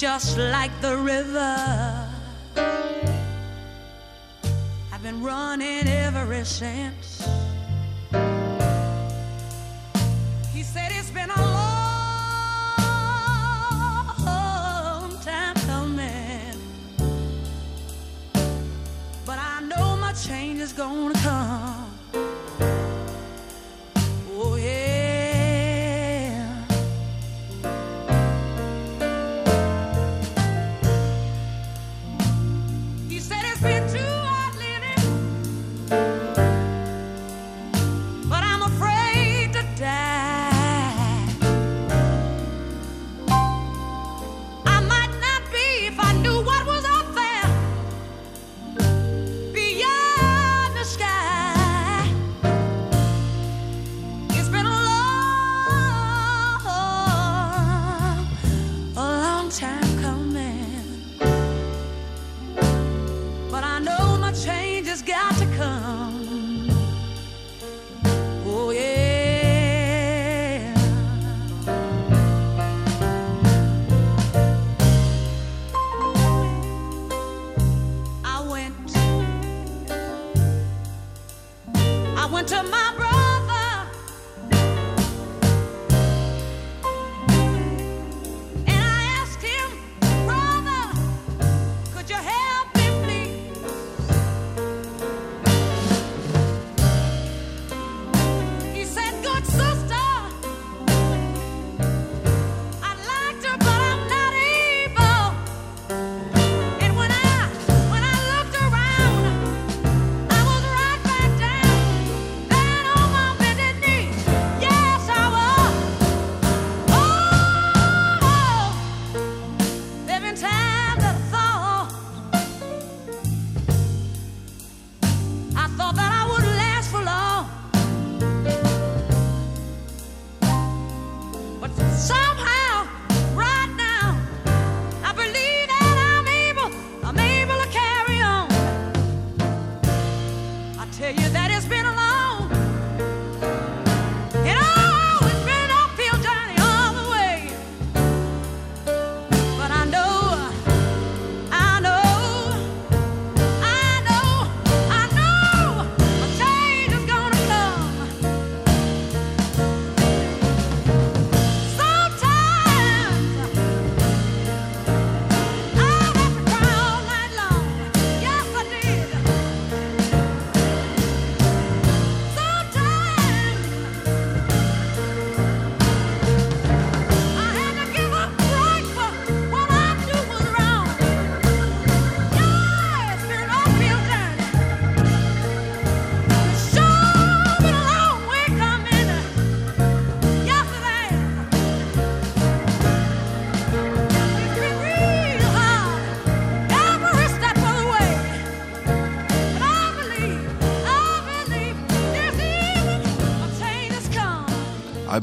Just like the river, I've been running ever since.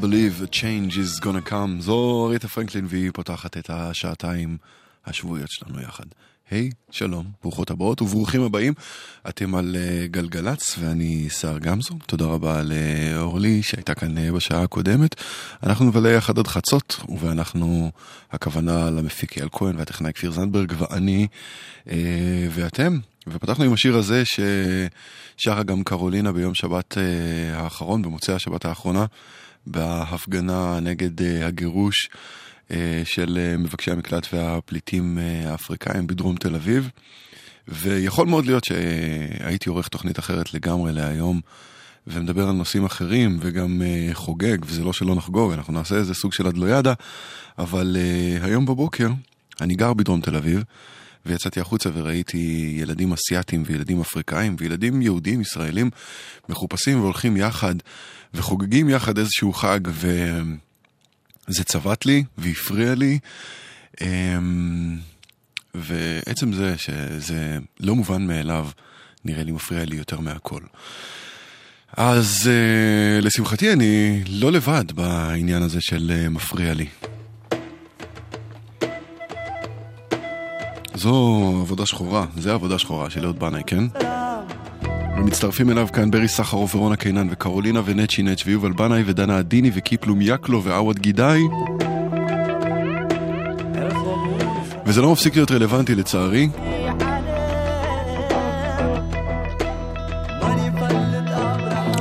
Believe a change is gonna come. זו ריטה פרנקלין והיא פותחת את השעתיים השבועיות שלנו יחד. היי, שלום, ברוכות הבאות וברוכים הבאים. אתם על אה, גלגלצ ואני סער גמזו. תודה רבה לאורלי שהייתה כאן אה, בשעה הקודמת. אנחנו נבלה יחד עד חצות, ואנחנו, הכוונה למפיק אייל כהן והטכנאי כפיר זנדברג ואני אה, ואתם. ופתחנו עם השיר הזה ששרה גם קרולינה ביום שבת אה, האחרון, במוצאי השבת האחרונה, בהפגנה נגד אה, הגירוש אה, של אה, מבקשי המקלט והפליטים האפריקאים בדרום תל אביב. ויכול מאוד להיות שהייתי עורך תוכנית אחרת לגמרי להיום, ומדבר על נושאים אחרים וגם uh, חוגג, וזה לא שלא נחגוג, אנחנו נעשה איזה סוג של אדלוידה, אבל uh, היום בבוקר, אני גר בדרום תל אביב, ויצאתי החוצה וראיתי ילדים אסיאתים וילדים אפריקאים וילדים יהודים ישראלים מחופשים והולכים יחד וחוגגים יחד איזשהו חג וזה צבט לי והפריע לי. אמ, ועצם זה שזה לא מובן מאליו, נראה לי מפריע לי יותר מהכל. אז uh, לשמחתי אני לא לבד בעניין הזה של uh, מפריע לי. זו עבודה שחורה, זה עבודה שחורה של אהוד בנאי, כן? ומצטרפים אליו כאן ברי סחרוף ורונה קינן וקרולינה ונצ'י נץ' ויובל בנאי ודנה עדיני וקיפלום יקלו ועווד גידאי וזה לא מפסיק להיות רלוונטי לצערי.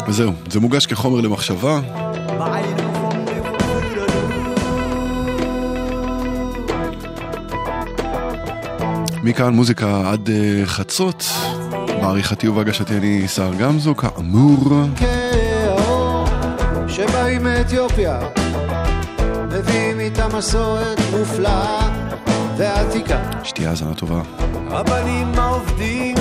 וזהו, זה מוגש כחומר למחשבה מכאן מוזיקה עד אה, חצות, בעריכתי ובהגשתי אני סער גמזו, כאמור. כאור שבאים מאתיופיה, מביאים איתם מסורת מופלאה ועתיקה. שתהיה האזנה טובה. הבנים העובדים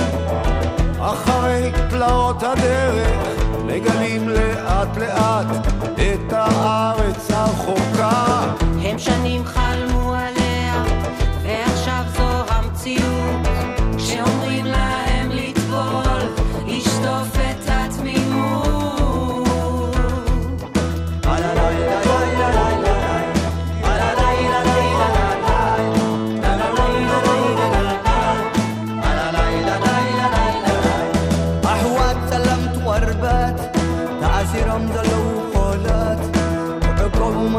אחרי פלאות הדרך מגלים לאט לאט את הארץ הרחוקה הם שנים חלמו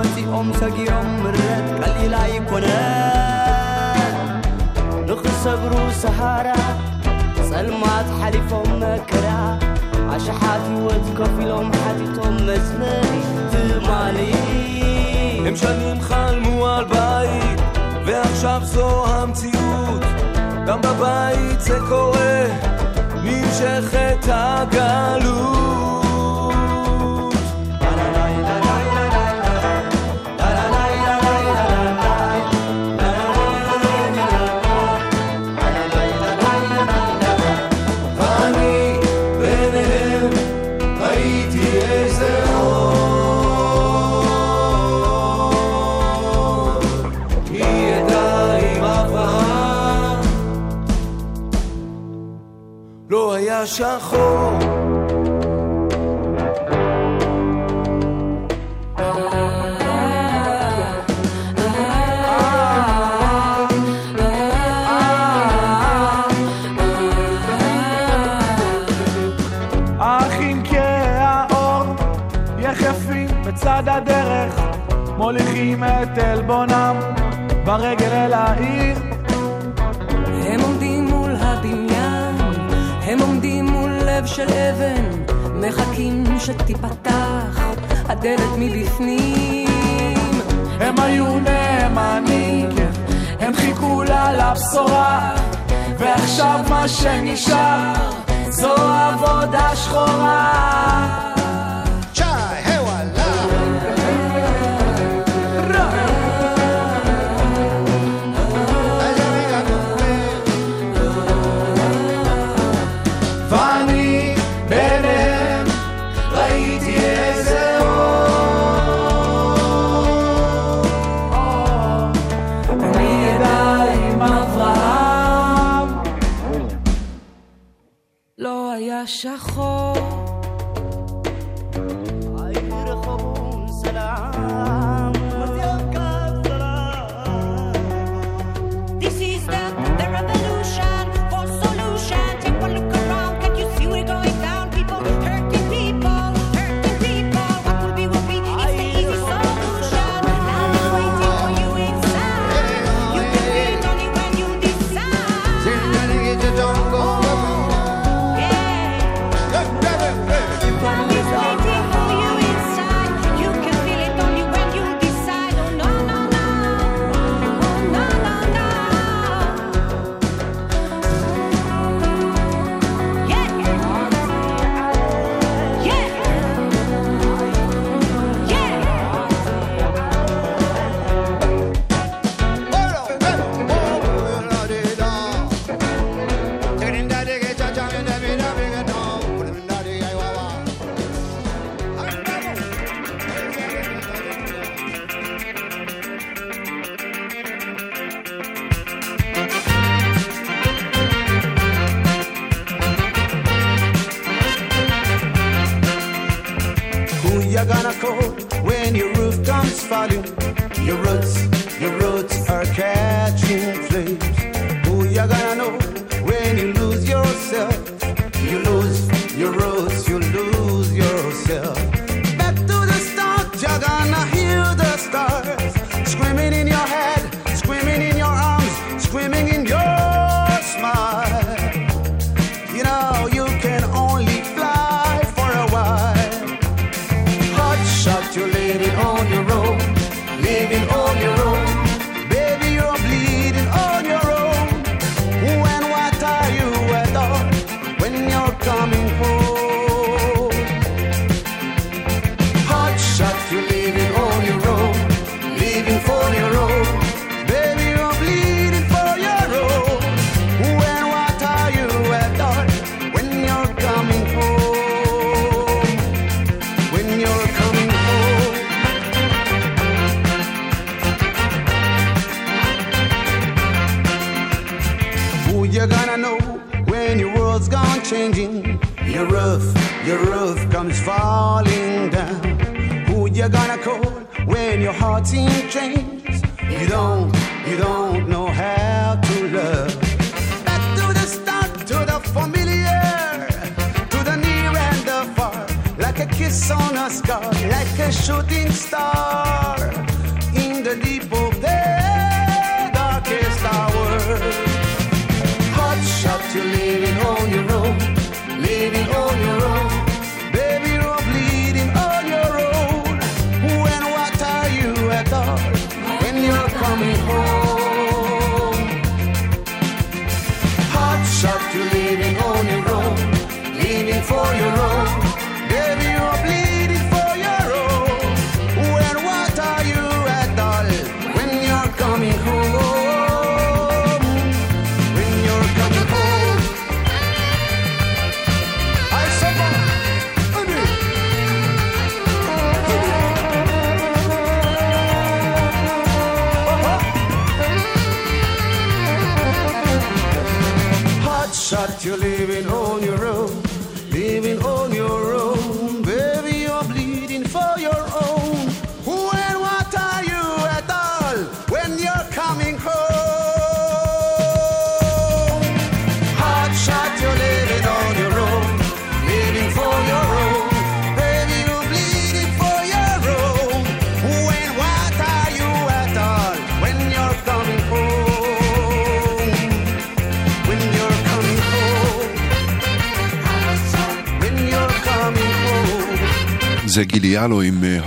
ኣትኦም ሰጊሮም ምረት ቀሊል ኣይኮነ ንኽሰብሩ ሰሃራ ጸልማት ሓሊፎም መከራ ኣሽሓት ህይወት ከፍ ኢሎም ሓቲቶም መጽለሊ ትማሊ הם שנים חלמו על בית, ועכשיו זו המציאות. גם בבית זה קורה, נמשכת הגלות. שחור. מוליכים את עלבונם ברגל אל של אבן, מחכים שתיפתח הדלת מבפנים. הם היו נאמנים, הם חיכו לה לבשורה ועכשיו מה שנשאר זו עבודה שחורה value, your roots.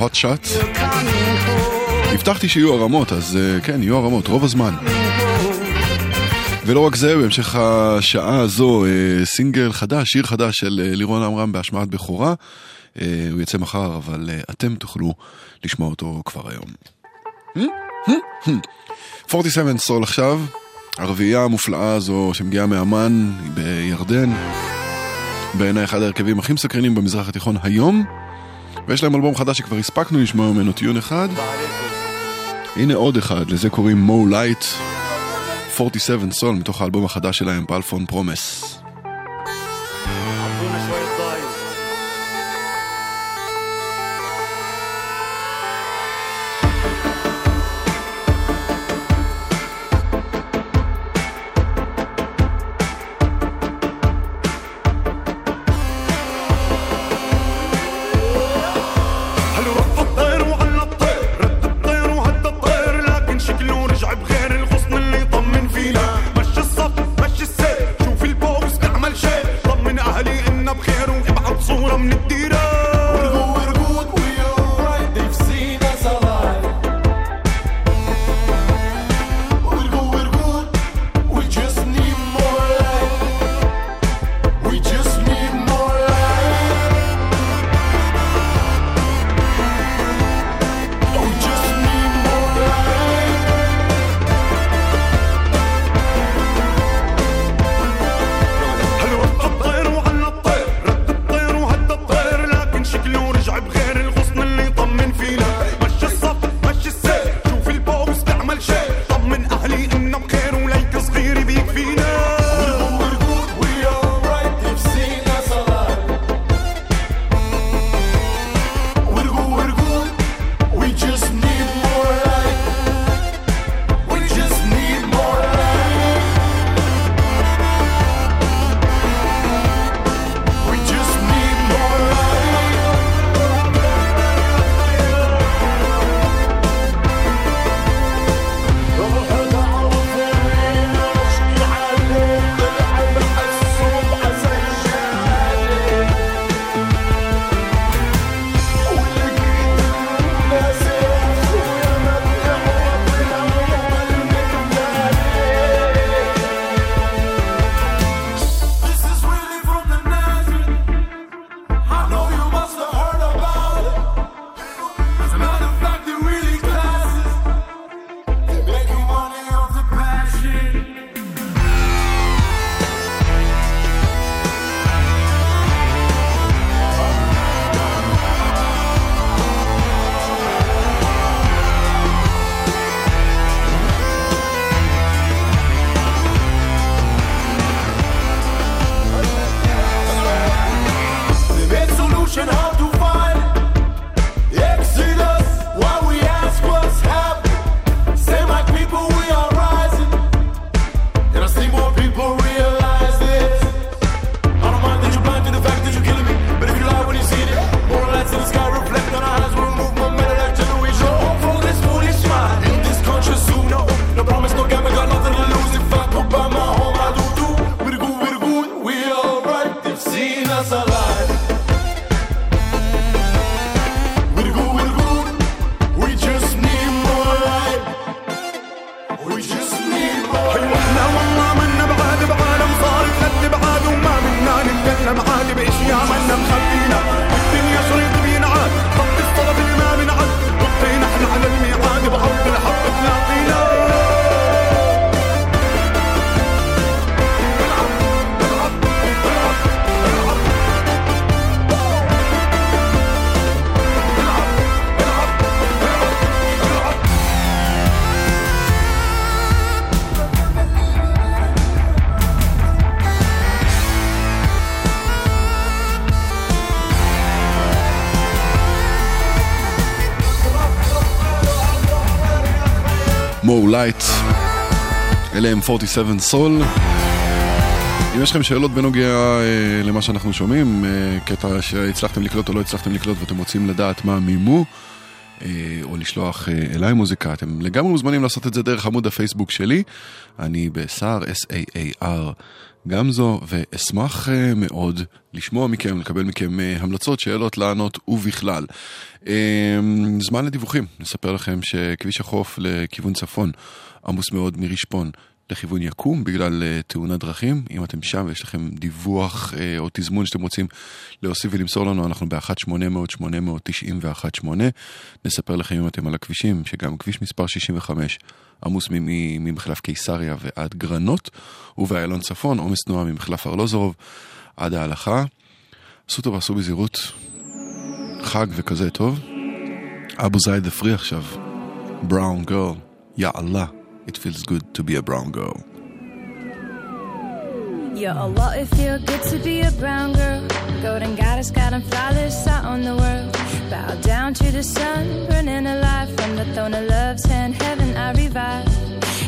הוט שוט. הבטחתי שיהיו הרמות, אז אה, כן, יהיו הרמות, רוב הזמן. ולא רק זה, בהמשך השעה הזו, אה, סינגל חדש, שיר חדש של אה, לירון עמרם בהשמעת בכורה. הוא יצא מחר, אבל אתם תוכלו לשמוע אותו כבר היום. Hmm, hmm, hmm. 47 סול עכשיו, הרביעייה המופלאה הזו שמגיעה מאמן בירדן, בעיניי אחד ההרכבים הכי מסקרנים במזרח התיכון היום. ויש להם אלבום חדש שכבר הספקנו לשמוע ממנו tune אחד. הנה עוד אחד, לזה קוראים Mo Light, 47 Soul מתוך האלבום החדש שלהם, Balfron Promise. אלה הם 47 סול. אם יש לכם שאלות בנוגע אה, למה שאנחנו שומעים, אה, קטע שהצלחתם לקלוט או לא הצלחתם לקלוט ואתם רוצים לדעת מה מימו, אה, או לשלוח אה, אליי מוזיקה, אתם לגמרי מוזמנים לעשות את זה דרך עמוד הפייסבוק שלי. אני בסער, S-A-A-R גמזו, ואשמח אה, מאוד לשמוע מכם, לקבל מכם אה, המלצות, שאלות, לענות ובכלל. אה, זמן לדיווחים, נספר לכם שכביש החוף לכיוון צפון עמוס מאוד מרשפון. לכיוון יקום בגלל uh, תאונת דרכים. אם אתם שם ויש לכם דיווח uh, או תזמון שאתם רוצים להוסיף ולמסור לנו, אנחנו ב-1-800-891-8. נספר לכם אם אתם על הכבישים, שגם כביש מספר 65 עמוס ממחלף קיסריה ועד גרנות, ובאיילון צפון עומס תנועה ממחלף ארלוזורוב עד ההלכה. עשו טוב, עשו בזהירות. חג וכזה טוב. אבו זייד הפרי עכשיו. בראון גרל. יא אללה. It feels good to be a brown girl. Yeah, Allah, it feel good to be a brown girl. Golden goddess, got flawless out on the world. Bow down to the sun, burning alive from the throne of love's hand. Heaven, I revive.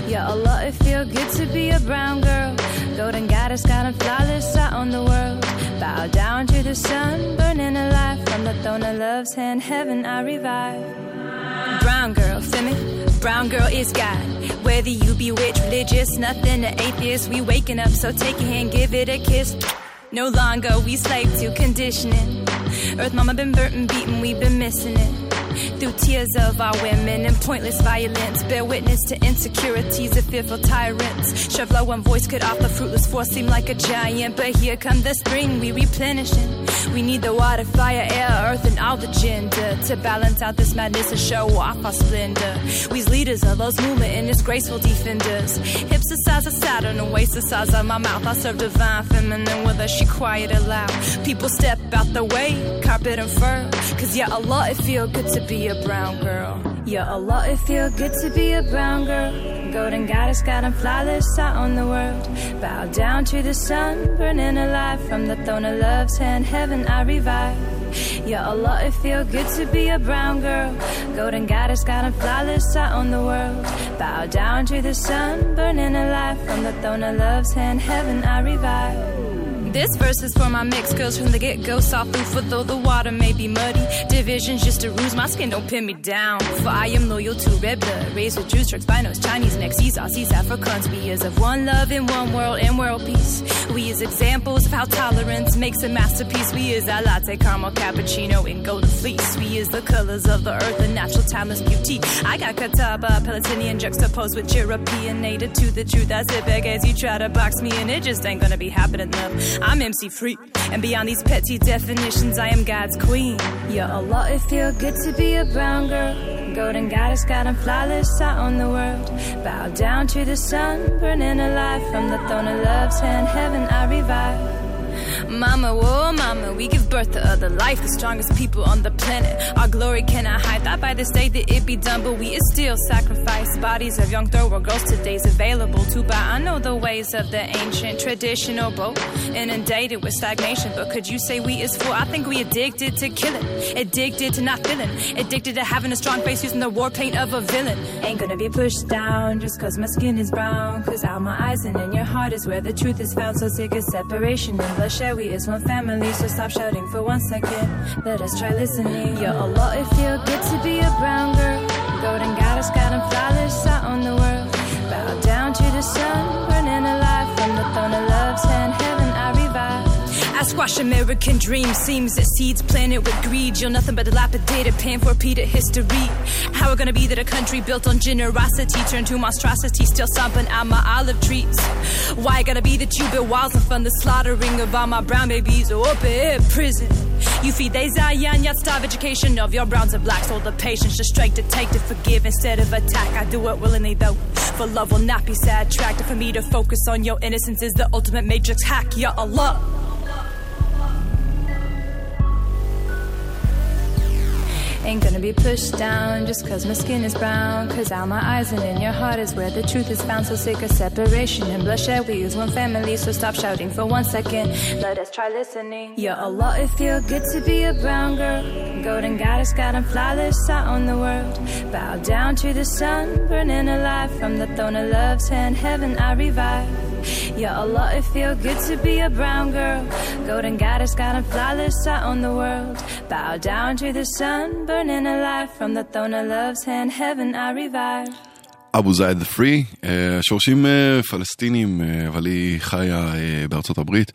Yeah, Allah, it feel good to be a brown girl. Golden goddess, got and flawless out on the world. Bow down to the sun, burning alive from the throne of love's hand. Heaven, I revive. Brown girl, feel me? Brown girl is God. Whether you be witch, religious, nothing to atheist, we waking up, so take your hand, give it a kiss. No longer we slave to conditioning. Earth mama been burnt and beaten, we've been missing it. Through tears of our women and pointless violence, bear witness to insecurities of fearful tyrants. Shove low one voice could offer fruitless force seem like a giant, but here come the spring, we replenishing. We need the water, fire, air, earth, and all the gender to balance out this madness and show off our splendor. We's leaders of those movement and its graceful defenders. Hips the size of Saturn and waist the size of my mouth. I serve divine feminine with her, quiet and loud. People step out the way, carpet and fur. Cause yeah, Allah, it feel good to be a brown girl. Yeah, Allah, it feel good to be a brown girl. Golden goddess, got and flawless out on the world. Bow down to the sun, burning alive from the throne of love's hand. Heaven, I revive. Yeah, Allah, it feel good to be a brown girl. Golden goddess, got and flawless out on the world. Bow down to the sun, burning alive from the throne of love's hand. Heaven, I revive. This verse is for my mixed girls from the get go. Soft food though the water may be muddy. Division's just a ruse, my skin don't pin me down. For I am loyal to red blood. Raised with Jews, Turks, Binos, Chinese, Mexis, Aussies, Africans. We is of one love in one world and world peace. We is examples of how tolerance makes a masterpiece. We is a latte, caramel, cappuccino, and golden fleece. We is the colors of the earth, the natural timeless beauty. I got Catawba, Palestinian juxtaposed with European, native to the truth. I it, back as you try to box me, and it just ain't gonna be happening, love. I'm MC free, and beyond these petty definitions, I am God's queen. Yeah, Allah, it feel good to be a brown girl. Golden goddess, got and flawless out on the world. Bow down to the sun, burning alive from the throne of love's hand. Heaven, I revive. Mama, whoa, mama, we give birth to other life, the strongest people on the planet. Our glory cannot hide that by this day that it be done, but we is still sacrifice bodies of young thrower girls today's available to buy. I know the ways of the ancient traditional boat, inundated with stagnation. But could you say we is full? I think we addicted to killing, addicted to not feeling, addicted to having a strong face using the war paint of a villain. Ain't gonna be pushed down just cause my skin is brown. Cause out my eyes and in your heart is where the truth is found. So sick of separation and bloodshed. We is one family, so stop shouting for one second. Let us try listening. Yeah, Allah, it feel good to be a brown girl. Golden goddess, got got 'em flawless out on the world. Bow down to the sun, burning alive from the throne I squash American dreams. Seems that seeds planted with greed. You're nothing but dilapidated, paying for repeated history. How it gonna be that a country built on generosity turned to monstrosity, still stomping out my olive trees? Why gotta be that you build walls and fund the slaughtering of all my brown babies or up in prison? You feed they Zion, yet starve education of your browns and blacks. All the patience, just straight to take to forgive instead of attack. I do it willingly though, for love will not be sad. Tracked for me to focus on your innocence is the ultimate matrix hack. Ya Allah. Ain't gonna be pushed down just cause my skin is brown. Cause out my eyes and in your heart is where the truth is found. So sick of separation and bloodshed. We is one family, so stop shouting for one second. Let us try listening. Ya Allah, it feel good to be a brown girl. Golden goddess, got 'em flawless out on the world. Bow down to the sun, burning alive from the throne of love's hand. Heaven, I revive. Ya Allah, it feel good to be a brown girl. Golden goddess, got 'em flawless out on the world. Bow down to the sun, burning alive from the throne of love's hand. Heaven, I revive. אבו זייד the free, אה, שורשים אה, פלסטינים, אה, אבל היא חיה בארצות הברית.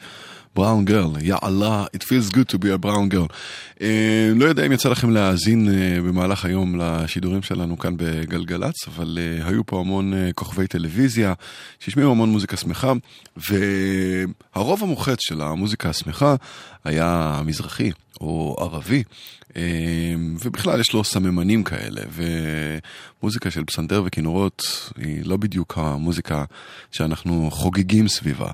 בראון גרל, יא אללה, it feels good to be a brown girl. אה, לא יודע אם יצא לכם להאזין אה, במהלך היום לשידורים שלנו כאן בגלגלצ, אבל אה, היו פה המון אה, כוכבי טלוויזיה שהשמיעו המון מוזיקה שמחה, והרוב המוחץ של המוזיקה השמחה היה מזרחי או ערבי. אה, ובכלל יש לו סממנים כאלה, ומוזיקה של פסנתר וכינורות היא לא בדיוק המוזיקה שאנחנו חוגגים סביבה.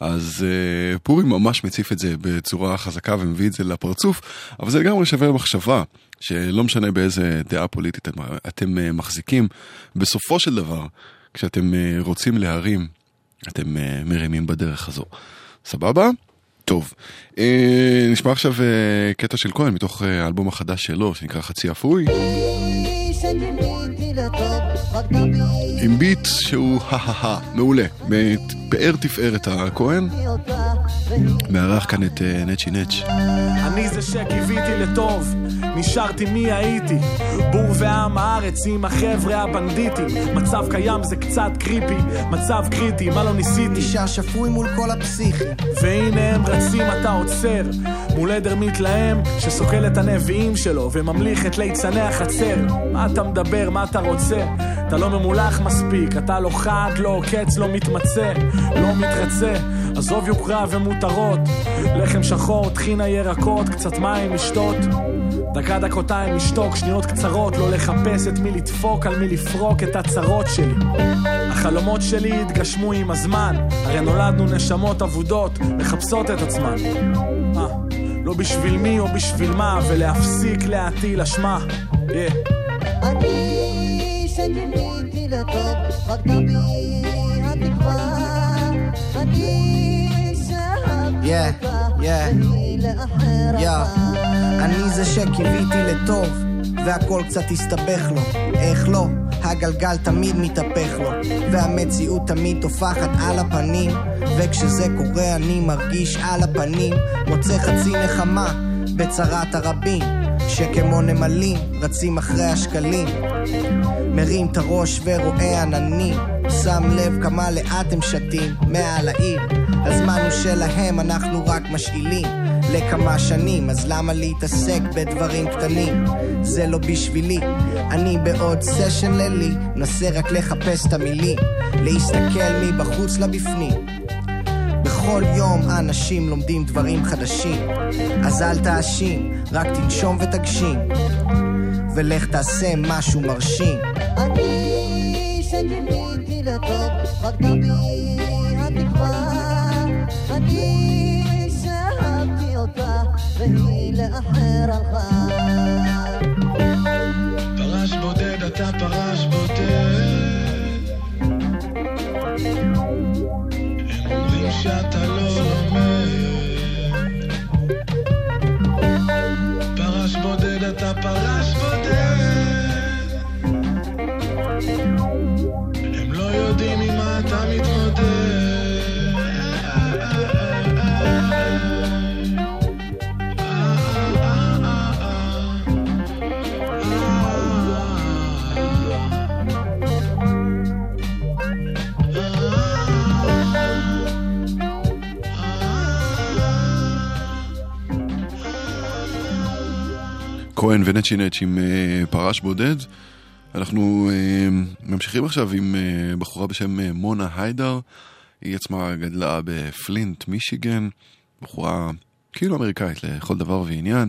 אז אה, פורים ממש מציף את זה בצורה חזקה ומביא את זה לפרצוף, אבל זה לגמרי שווה למחשבה. שלא משנה באיזה דעה פוליטית אתם, אתם אה, מחזיקים, בסופו של דבר, כשאתם אה, רוצים להרים, אתם מרימים בדרך הזו. סבבה? טוב, אה, נשמע עכשיו אה, קטע של כהן מתוך אה, האלבום החדש שלו, שנקרא חצי אפוי, עם ביט שהוא הא-הא-הא, מעולה, פאר תפארת הכהן, מארח כאן את אה, נצ'י נץ'. אני זה שקיוויתי לטוב, נשארתי מי הייתי. בור ועם הארץ עם החבר'ה הבנדיטים. מצב קיים זה קצת קריפי, מצב קריטי, מה לא ניסיתי? נשאר שפוי מול כל הפסיכי. והנה הם רצים, אתה עוצר. מול עדר מתלהם, שסוקל את הנביאים שלו, וממליך את ליצני החצר. מה אתה מדבר, מה אתה רוצה? אתה לא ממולח מספיק, אתה לא חד, לא עוקץ, לא מתמצא, לא מתרצה. עזוב יוקרה ומותרות, לחם שחור, טחינה ירקות, קצת מים לשתות. דקה דקותיים לשתוק, שניות קצרות, לא לחפש את מי לדפוק, על מי לפרוק את הצרות שלי. החלומות שלי התגשמו עם הזמן, הרי נולדנו נשמות אבודות, מחפשות את עצמן. אה, לא בשביל מי או בשביל מה, ולהפסיק להטיל אשמה. Yeah. אני שגיליתי לטוב, רק בי התקווה. אני Yeah, yeah, לאחר yeah. אני זה שקיוויתי לטוב, והכל קצת הסתבך לו. איך לא? הגלגל תמיד מתהפך לו, והמציאות תמיד טופחת על הפנים, וכשזה קורה אני מרגיש על הפנים, מוצא חצי נחמה בצרת הרבים, שכמו נמלים רצים אחרי השקלים. מרים את הראש ורואה עננים, שם לב כמה לאט הם שתים מעל העיר. הזמן הוא שלהם, אנחנו רק משאילים לכמה שנים, אז למה להתעסק בדברים קטנים? זה לא בשבילי, אני בעוד סשן לילי, נסה רק לחפש את המילים, להסתכל מבחוץ לבפנים. בכל יום אנשים לומדים דברים חדשים, אז אל תאשים, רק תנשום ותגשים, ולך תעשה משהו מרשים. אני שגיליתי לטוב, רק בי התקווה. אני והיא לאחר הלכה shut up. כהן ונצ'י נץ' עם אה, פרש בודד. אנחנו אה, ממשיכים עכשיו עם אה, בחורה בשם מונה היידר. היא עצמה גדלה בפלינט, מישיגן. בחורה כאילו אמריקאית לכל דבר ועניין,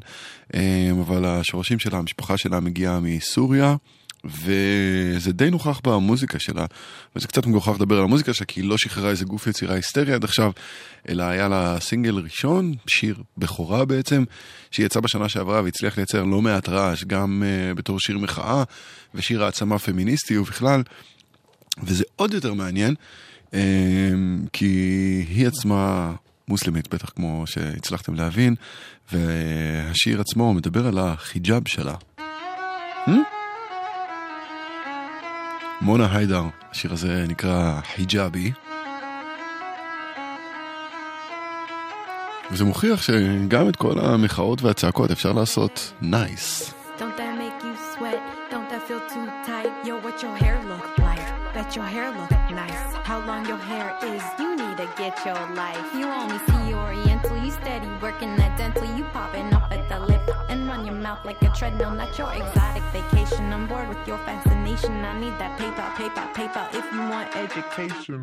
אבל השורשים שלה, המשפחה שלה מגיעה מסוריה. וזה די נוכח במוזיקה שלה, וזה קצת מגוחך לדבר על המוזיקה שלה, כי היא לא שחררה איזה גוף יצירה היסטרי עד עכשיו, אלא היה לה סינגל ראשון, שיר בכורה בעצם, שיצא בשנה שעברה והצליח לייצר לא מעט רעש, גם uh, בתור שיר מחאה ושיר העצמה פמיניסטי ובכלל, וזה עוד יותר מעניין, um, כי היא עצמה מוסלמית, בטח כמו שהצלחתם להבין, והשיר עצמו מדבר על החיג'אב שלה. Hmm? מונה היידר, השיר הזה נקרא חיג'אבי. וזה מוכיח שגם את כל המחאות והצעקות אפשר לעשות נייס. Don't that make you sweat? Don't that feel too tight? Yo, what your hair look like? Bet your hair look nice. How long your hair is? You need to get your life. You only see Oriental. You steady working that dental. You popping up at the lip and run your mouth like a treadmill. Not your exotic vacation. I'm bored with your fascination. I need that paper, paper, paper. If you want education.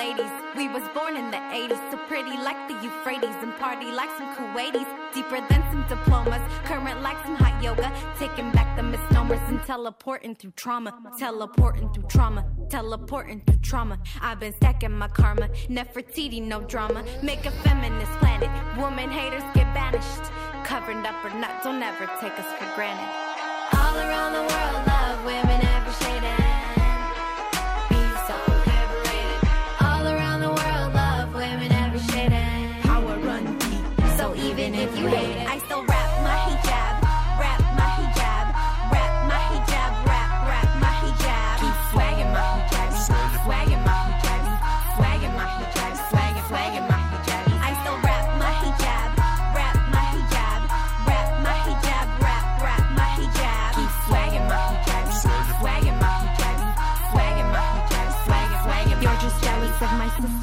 Ladies, we was born in the 80s, so pretty like the Euphrates and party like some Kuwaitis, deeper than some diplomas, current like some hot yoga, taking back the misnomers and teleporting through trauma, teleporting through trauma, teleporting through trauma. I've been stacking my karma, Nefertiti, no drama. Make a feminist planet, woman haters get banished. Covered up or not, don't ever take us for granted. all around the world,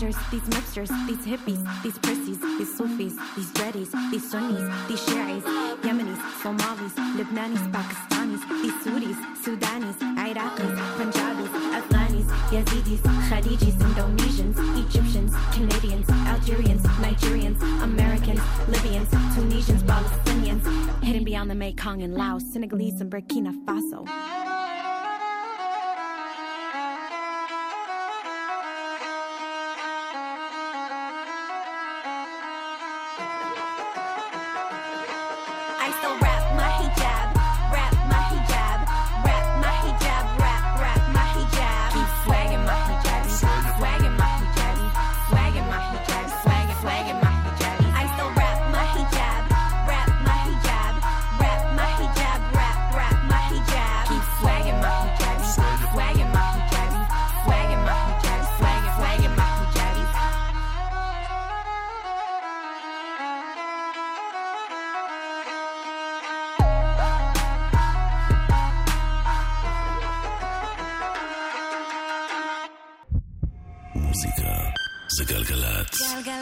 my sisters, these mixtures, these hippies, these prissies, these Sufis, these dreadies, these Sunnis, these Shiites, Yemenis, Somalis, Lebanis, Pakistanis, these Sudis, Sudanis, Iraqis, Punjabis, Afghanis, Yazidis, Khalijis, Indonesians, Egyptians, Canadians, Algerians, Nigerians, Americans, Libyans, Tunisians, Palestinians, hidden beyond the Mekong and Laos, Senegalese and Burkina Faso.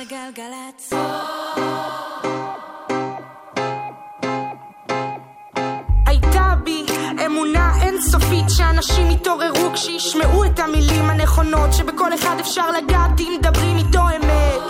גלגלצ. גלגלגלגלצ. הייתה אינסופית שאנשים יתעוררו כשישמעו את המילים הנכונות שבכל אחד אפשר לגעת אם מדברים איתו אמת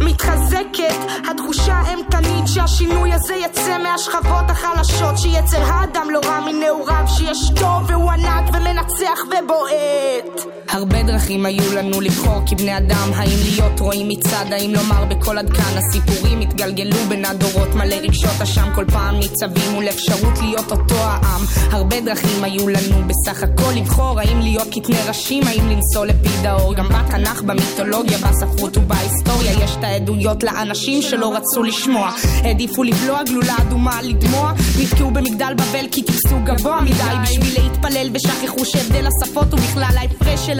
מתחזקת התחושה האימתנית שהשינוי הזה יצא מהשכבות החלשות שיצר האדם לא רע מנעוריו שיש טוב והוא ענק ומנצח ובועט הרבה דרכים היו לנו לבחור כבני אדם האם להיות רואים מצד האם לומר בקול עד כאן. הסיפורים התגלגלו בין הדורות מלא רגשות אשם כל פעם ניצבים מול אפשרות להיות אותו העם. הרבה דרכים היו לנו בסך הכל לבחור האם להיות קטני ראשים האם לנסוע לפיד האור גם בתנ"ך במיתולוגיה בספרות ובהיסטוריה יש את העדויות לאנשים שלא רצו לשמוע. העדיפו לבלוע גלולה אדומה לדמוע. נתקעו במגדל בבל כי טיפסו גבוה מדי בשביל להתפלל ושכחו שהבדל השפות הוא בכלל ההפרש של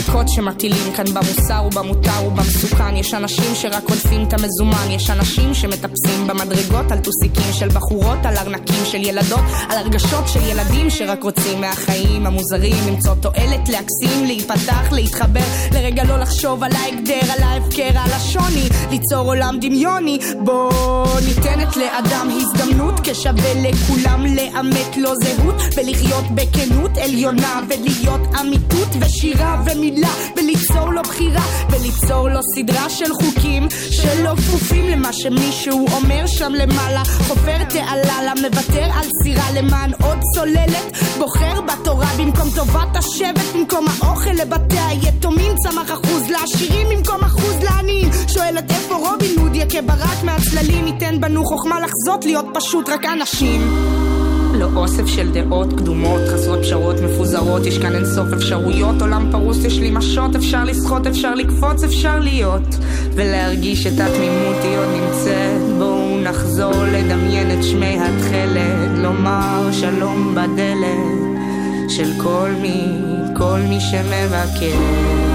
הספקות שמטילים כאן במוסר ובמותר ובמסוכן. יש אנשים שרק עודפים את המזומן. יש אנשים שמטפסים במדרגות על טוסיקים של בחורות על ארנקים של ילדות על הרגשות של ילדים שרק רוצים מהחיים המוזרים. למצוא תועלת להקסים להיפתח להתחבר. לרגע לא לחשוב על ההגדר על ההפקר על השוני. ליצור עולם דמיוני. בוא ניתנת לאדם הזדמנות. כשווה לכולם לאמת לו זהות. ולחיות בכנות עליונה ולהיות אמיתות ושירה ומילה וליצור לו בחירה וליצור לו סדרה של חוקים שלא כפופים למה שמישהו אומר שם למעלה. חופר תעלה לה מוותר על סירה למען עוד צוללת. בוחר בתורה במקום טובת השבט במקום האוכל לבתי היתומים. צמח אחוז לעשירים במקום אחוז לעניים. שואלת איפה רובין הוד יכה ברק מהצללים. ייתן בנו חוכמה לחזות להיות פשוט רק אנשים לא אוסף של דעות קדומות, חסרות פשרות מפוזרות, יש כאן אינסוף אפשרויות, עולם פרוס יש לי משות, אפשר לשחות, אפשר לקפוץ, אפשר להיות, ולהרגיש את התמימות היא עוד נמצאת, בואו נחזור לדמיין את שמי התכלת, לומר שלום בדלת של כל מי, כל מי שמבקש.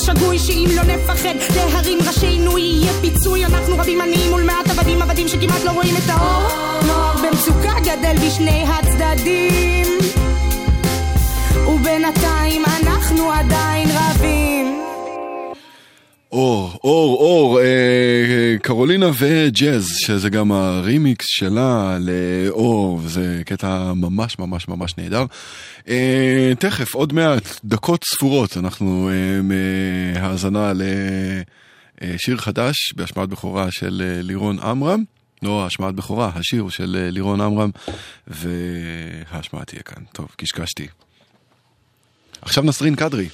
שגוי שאם לא נפחד להרים ראשינו יהיה פיצוי. אנחנו רבים עניים מול מעט עבדים עבדים שכמעט לא רואים את האור. נוער במצוקה גדל בשני הצדדים. ובינתיים אנחנו עדיין רבים אור, אור, אור, אה, קרולינה וג'אז, שזה גם הרימיקס שלה לאור, וזה קטע ממש ממש ממש נהדר. אה, תכף, עוד מעט, דקות ספורות, אנחנו אה, מהאזנה לשיר חדש בהשמעת בכורה של אה, לירון עמרם. לא השמעת בכורה, השיר של אה, לירון עמרם, וההשמעה תהיה כאן. טוב, קשקשתי. עכשיו נסרין קדרי.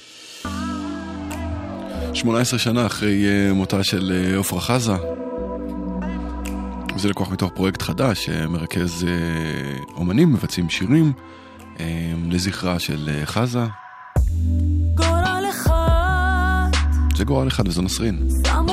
18 שנה אחרי אה, מותה של אה, עפרה חזה. זה לקוח מתוך פרויקט חדש שמרכז אה, אומנים, מבצעים שירים לזכרה של חזה. גורל אחד זה גורל אחד וזו נסרין. שם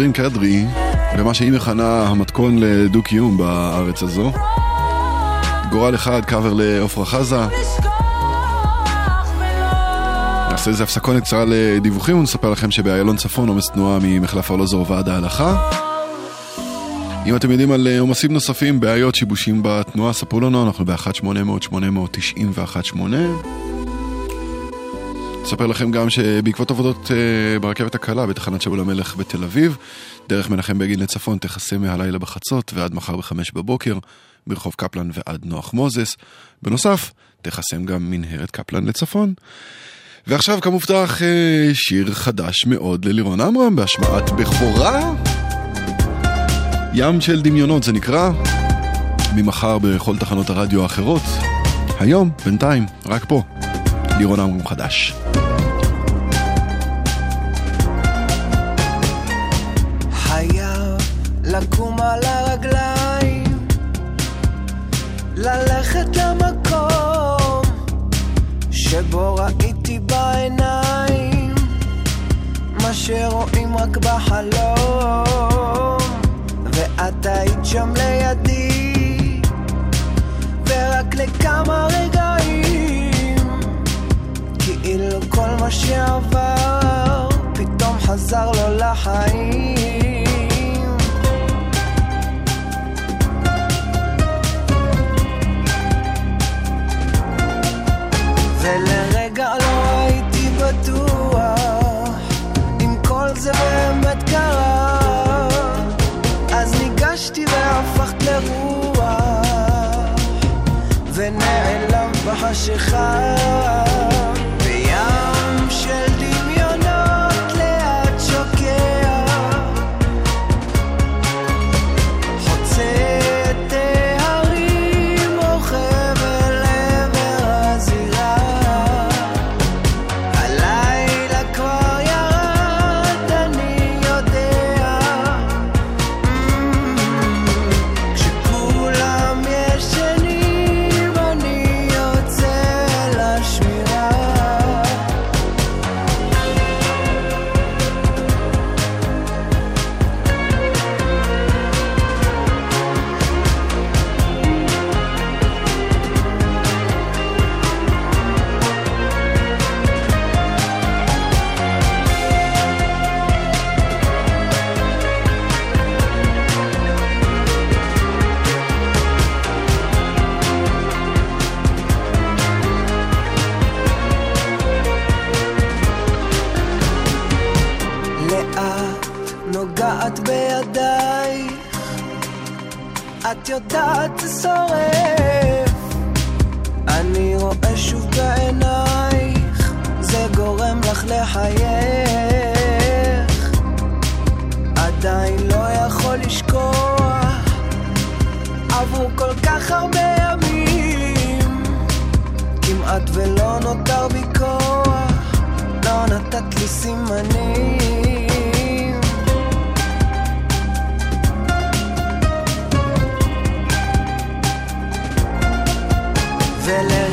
נסרין קדרי, במה שהיא מכנה המתכון לדו-קיום בארץ הזו. גורל אחד, קאבר לעופרה חזה. נעשה איזה הפסקונת קצרה לדיווחים ונספר לכם שבאיילון צפון עומס תנועה ממחלף ארלוזור ועד ההלכה. אם אתם יודעים על אה, עומסים נוספים, בעיות, שיבושים בתנועה, ספרו לנו, אנחנו ב-1-800-891-8. נספר לכם גם שבעקבות עבודות אה, ברכבת הקלה בתחנת שאול המלך בתל אביב, דרך מנחם בגין לצפון תכסה מהלילה בחצות ועד מחר בחמש בבוקר, ברחוב קפלן ועד נוח מוזס. בנוסף, תחסם גם מנהרת קפלן לצפון. ועכשיו כמובטח אה, שיר חדש מאוד ללירון עמרם בהשמעת בכורה. ים של דמיונות זה נקרא, ממחר בכל תחנות הרדיו האחרות. היום, בינתיים, רק פה, לירון עמרם חדש. לקום על הרגליים, ללכת למקום שבו ראיתי בעיניים מה שרואים רק בחלום, ואת היית שם לידי, ורק לכמה רגעים, כאילו כל מה שעבר פתאום חזר לו לחיים. ולרגע לא הייתי בטוח אם כל זה באמת קרה. אז ניגשתי והפכת לרוח ונעלמת בחשיכה יודעת זה שורף. אני רואה שוב בעינייך זה גורם לך לחייך. עדיין לא יכול לשכוח עברו כל כך הרבה ימים. כמעט ולא נותר בי כוח לא נתת לי סימנים ולרגע לא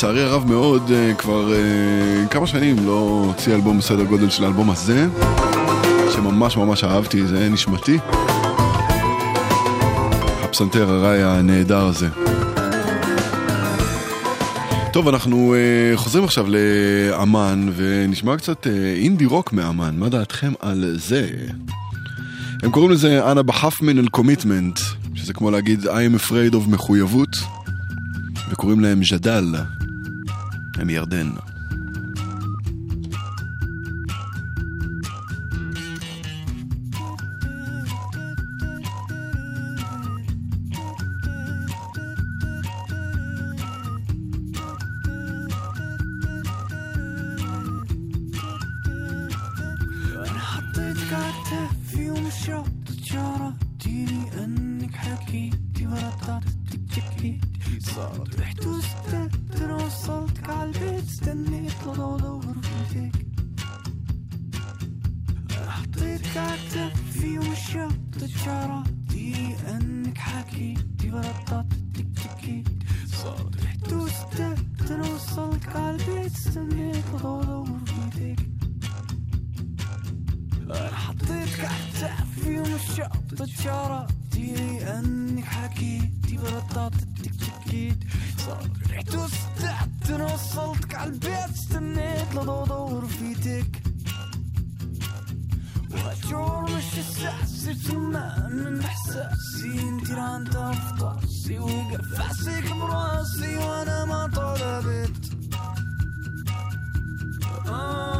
שלצערי הרב מאוד אה, כבר אה, כמה שנים לא הוציא אלבום בסדר גודל של האלבום הזה, שממש ממש אהבתי, זה נשמתי. הפסנתר הראי הנהדר הזה. טוב, אנחנו uh, חוזרים עכשיו לאמן, ונשמע קצת אינדי רוק מאמן, מה דעתכם על זה? הם קוראים לזה אנה בחפמן אל קומיטמנט, שזה כמו להגיד I am afraid of מחויבות, וקוראים להם ז'דל, הם מירדן. وصلتك عالبيت استنيت لدور في يدك وشعور مش السحسي تسمع من احساسي انت ران تفطاسي وقف عسيك براسي وأنا ما طلبت. آه.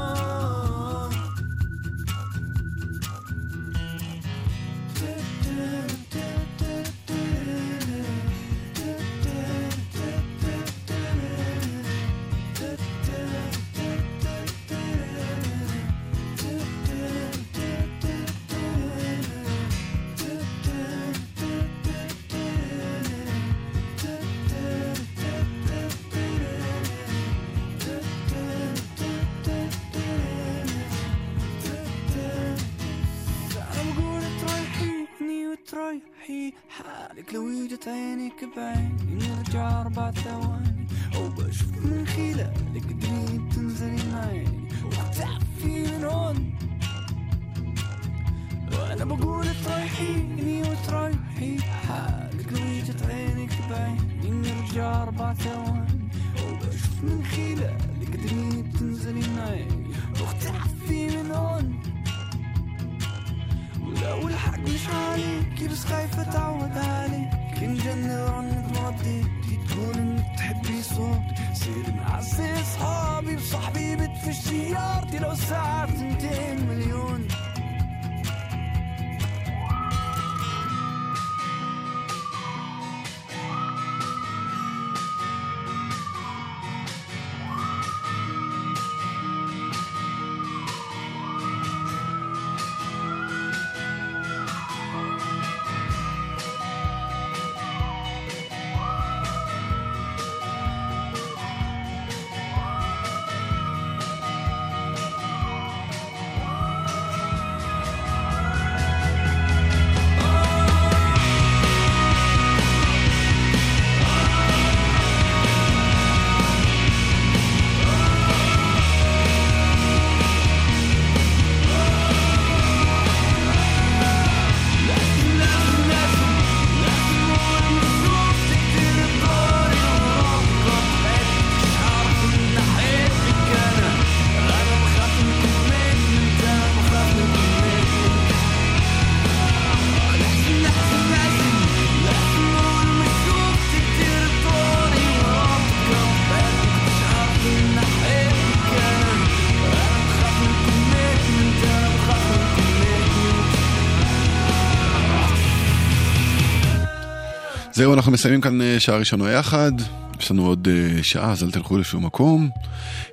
זהו, אנחנו מסיימים כאן אה, שעה ראשונה יחד. יש לנו עוד אה, שעה, אז אל תלכו לשום מקום.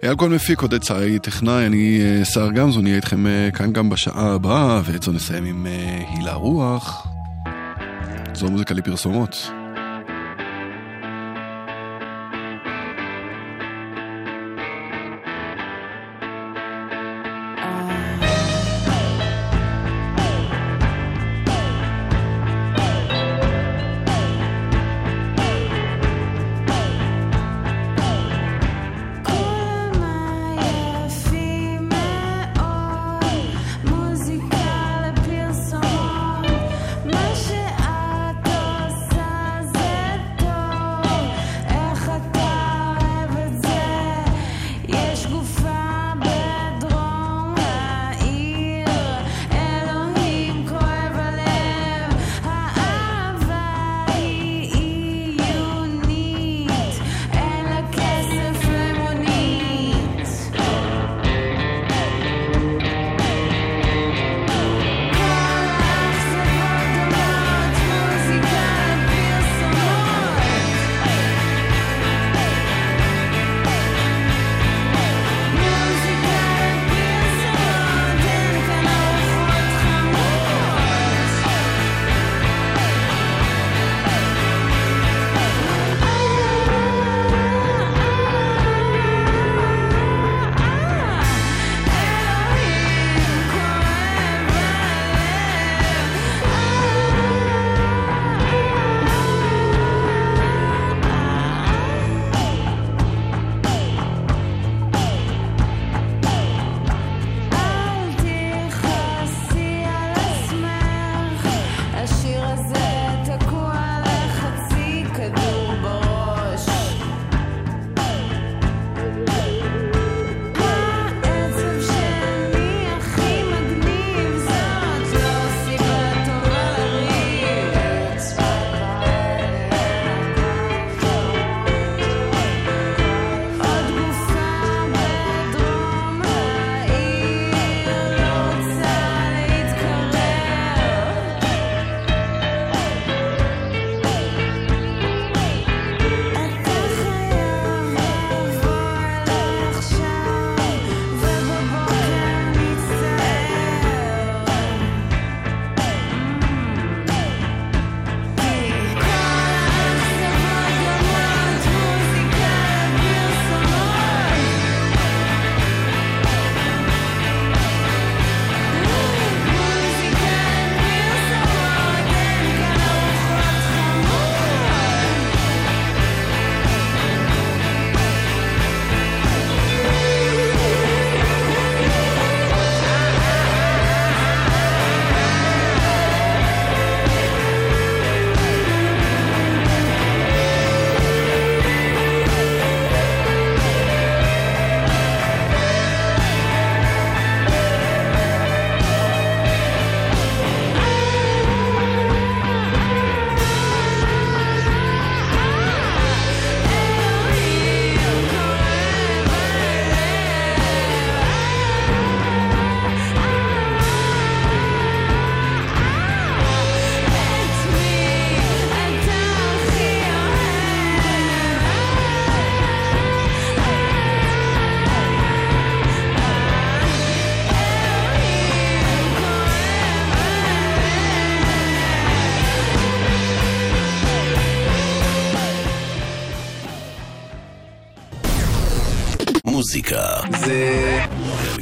אייל כהן מפיק, עודד צעי טכנאי, אני אה, סער גמזו, נהיה איתכם אה, כאן גם בשעה הבאה, ואת זו נסיים עם אה, הילה רוח. זו מוזיקה לפרסומות.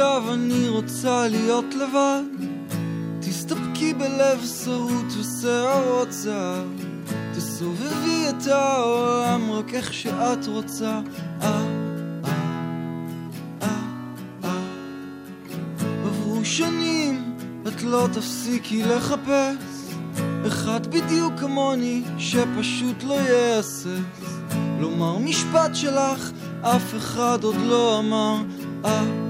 עכשיו אני רוצה להיות לבד. תסתפקי בלב שרוט ושערות זהב. תסובבי את העולם רק איך שאת רוצה. אה, אה, אה, אה. עברו שנים את לא תפסיקי לחפש. אחד בדיוק כמוני שפשוט לא יהסס. לומר משפט שלך אף אחד עוד לא אמר. אה,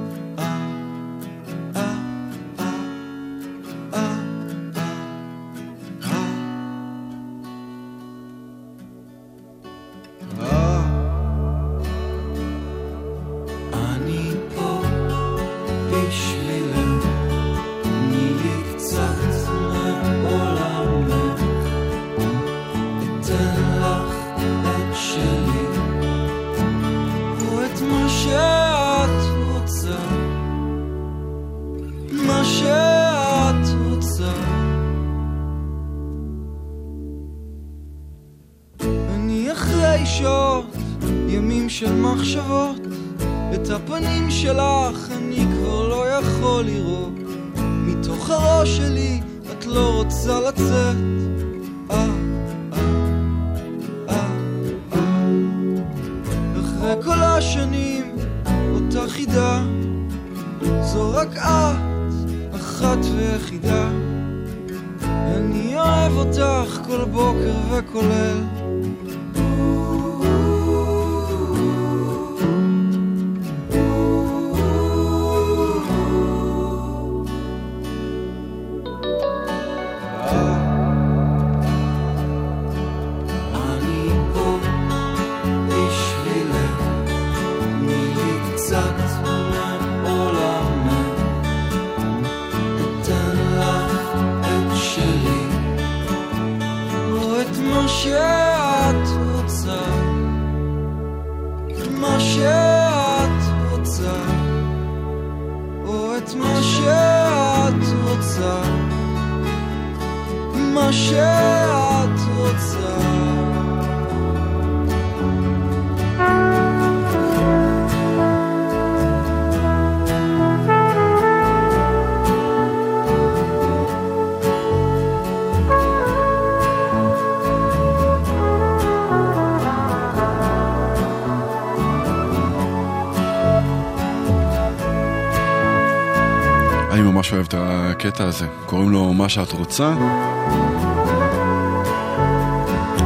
מה שאת רוצה.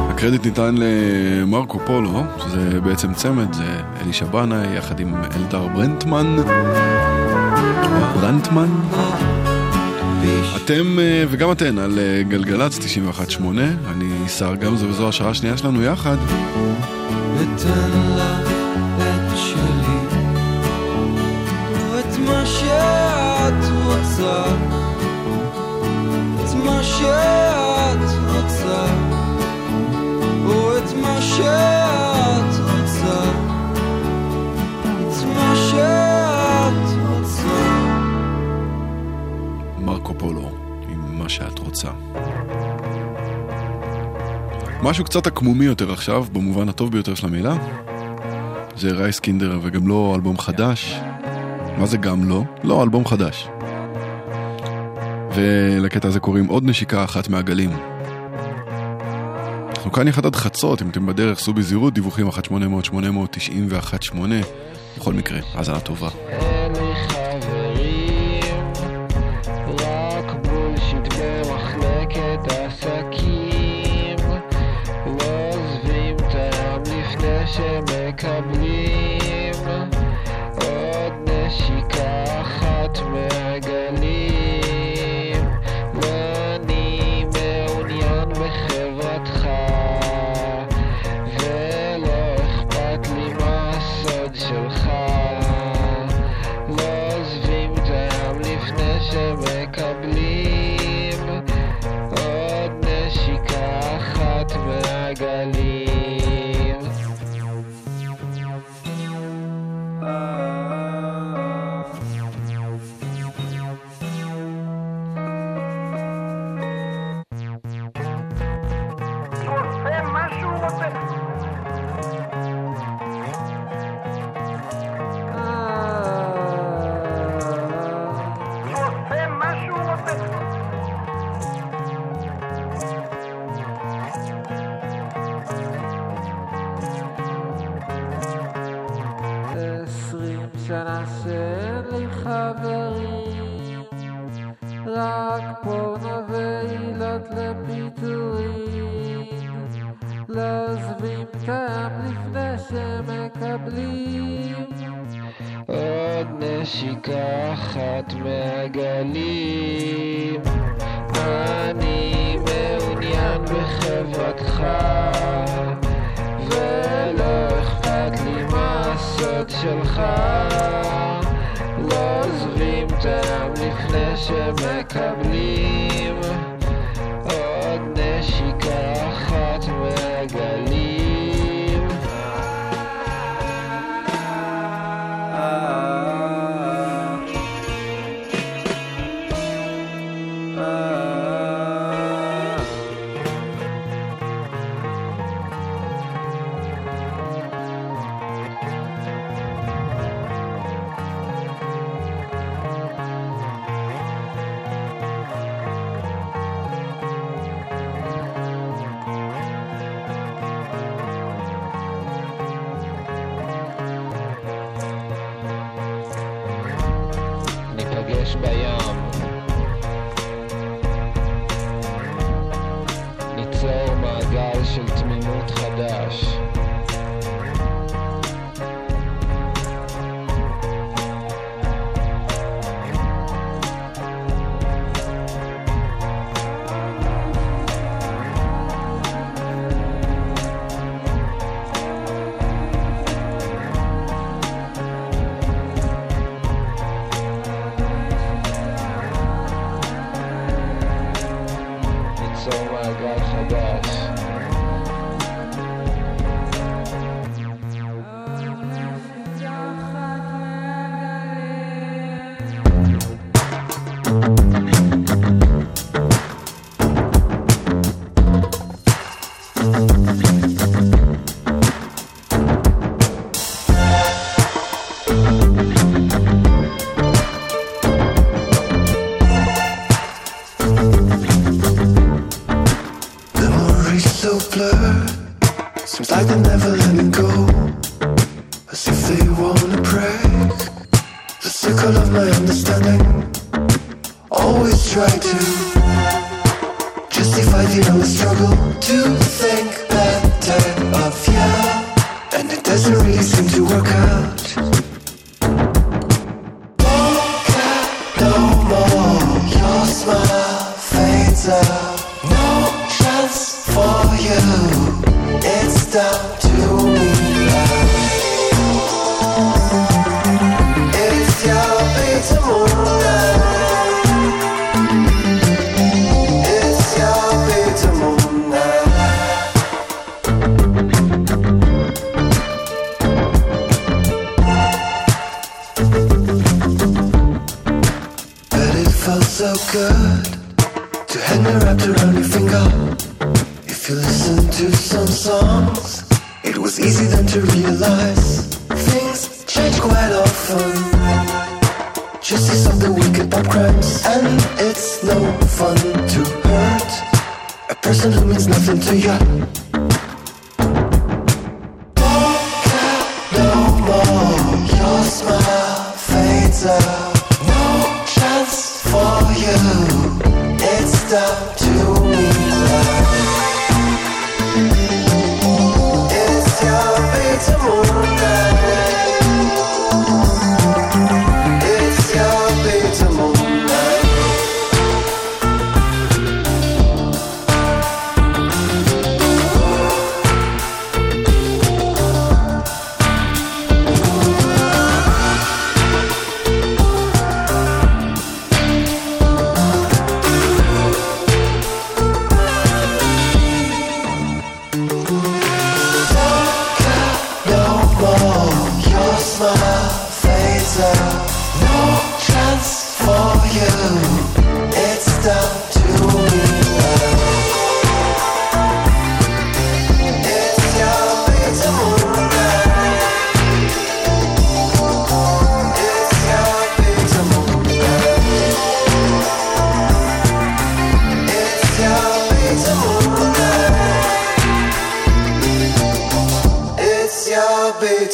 הקרדיט ניתן למרקו פולו, שזה בעצם צמד, זה אלישע בנאי יחד עם אלדר ברנטמן. ברנטמן. אתם אה, וגם אתן על אה, גלגלצ 91.8, אני שר גמזו וזו השעה השנייה שלנו יחד. את מה שאת רוצה, או את מה שאת רוצה, את מה שאת רוצה. מרקו פולו, עם מה שאת רוצה. משהו קצת עקמומי יותר עכשיו, במובן הטוב ביותר של המילה. זה רייס קינדר וגם לא אלבום חדש. מה זה גם לא? לא, אלבום חדש. ולקטע הזה קוראים עוד נשיקה אחת מהגלים. אנחנו כאן יחד עד חצות, אם אתם בדרך, סעו בזהירות, דיווחים 1-800-890 ו-1-8. בכל מקרה, האזנה טובה. ניפגש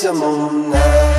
it's a.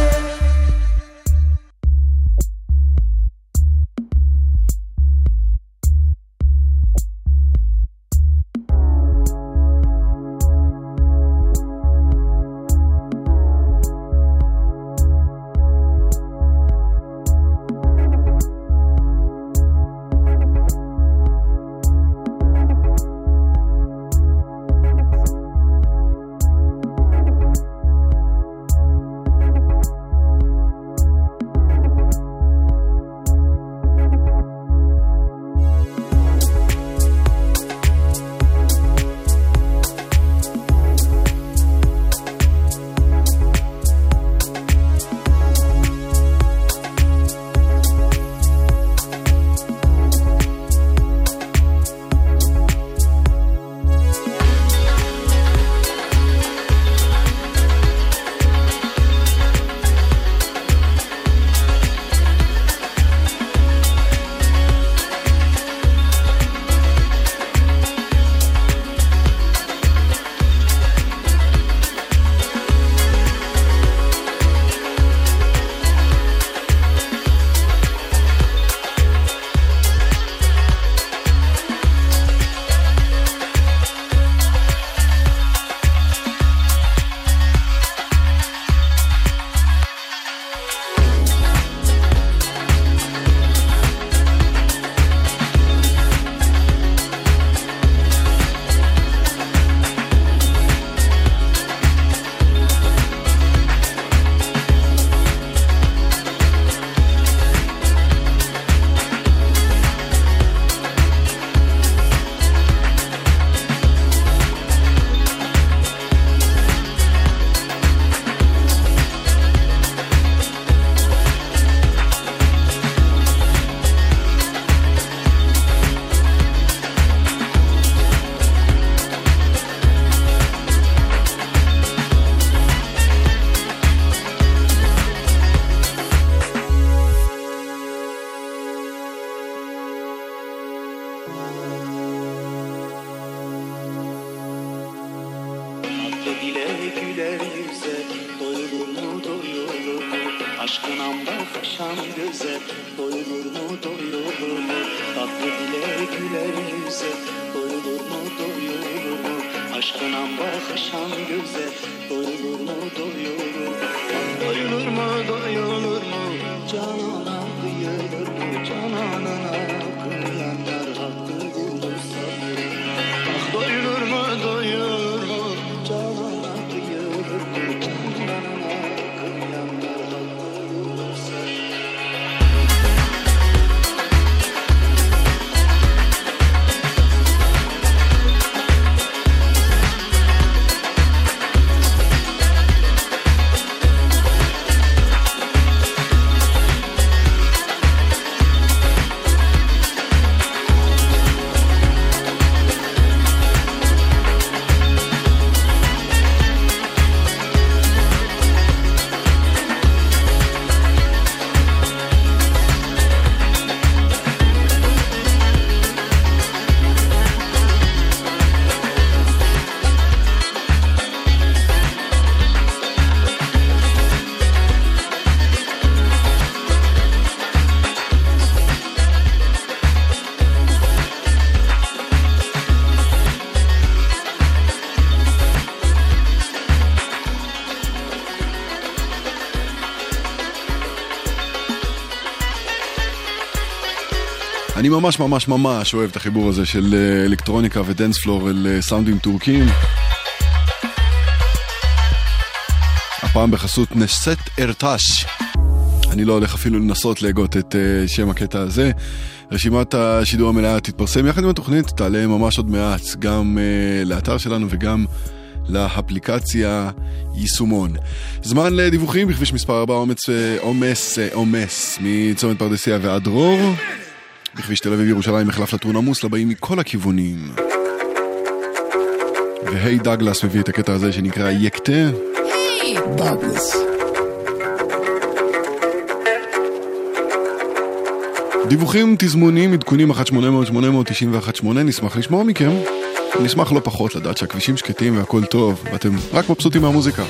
ממש ממש ממש אוהב את החיבור הזה של אה, אלקטרוניקה ודנס פלור אל אה, סאונדים טורקים. הפעם בחסות נסת ארטש. אני לא הולך אפילו לנסות להגות את אה, שם הקטע הזה. רשימת השידור המלאה תתפרסם יחד עם התוכנית, תעלה ממש עוד מעט, גם לאתר שלנו וגם לאפליקציה יישומון. זמן לדיווחים בכביש מספר 4 עומס, עומס, עומס, מצומת פרדסיה ועד דרור. בכביש תל אביב ירושלים מחלף לטרון עמוס לבאים מכל הכיוונים. והי דגלס מביא את הקטע הזה שנקרא יקטה. היי! דאגלס. דיווחים, תזמונים, עדכונים 1-800-891-8, נשמח לשמוע מכם. נשמח לא פחות לדעת שהכבישים שקטים והכל טוב, ואתם רק מבסוטים מהמוזיקה.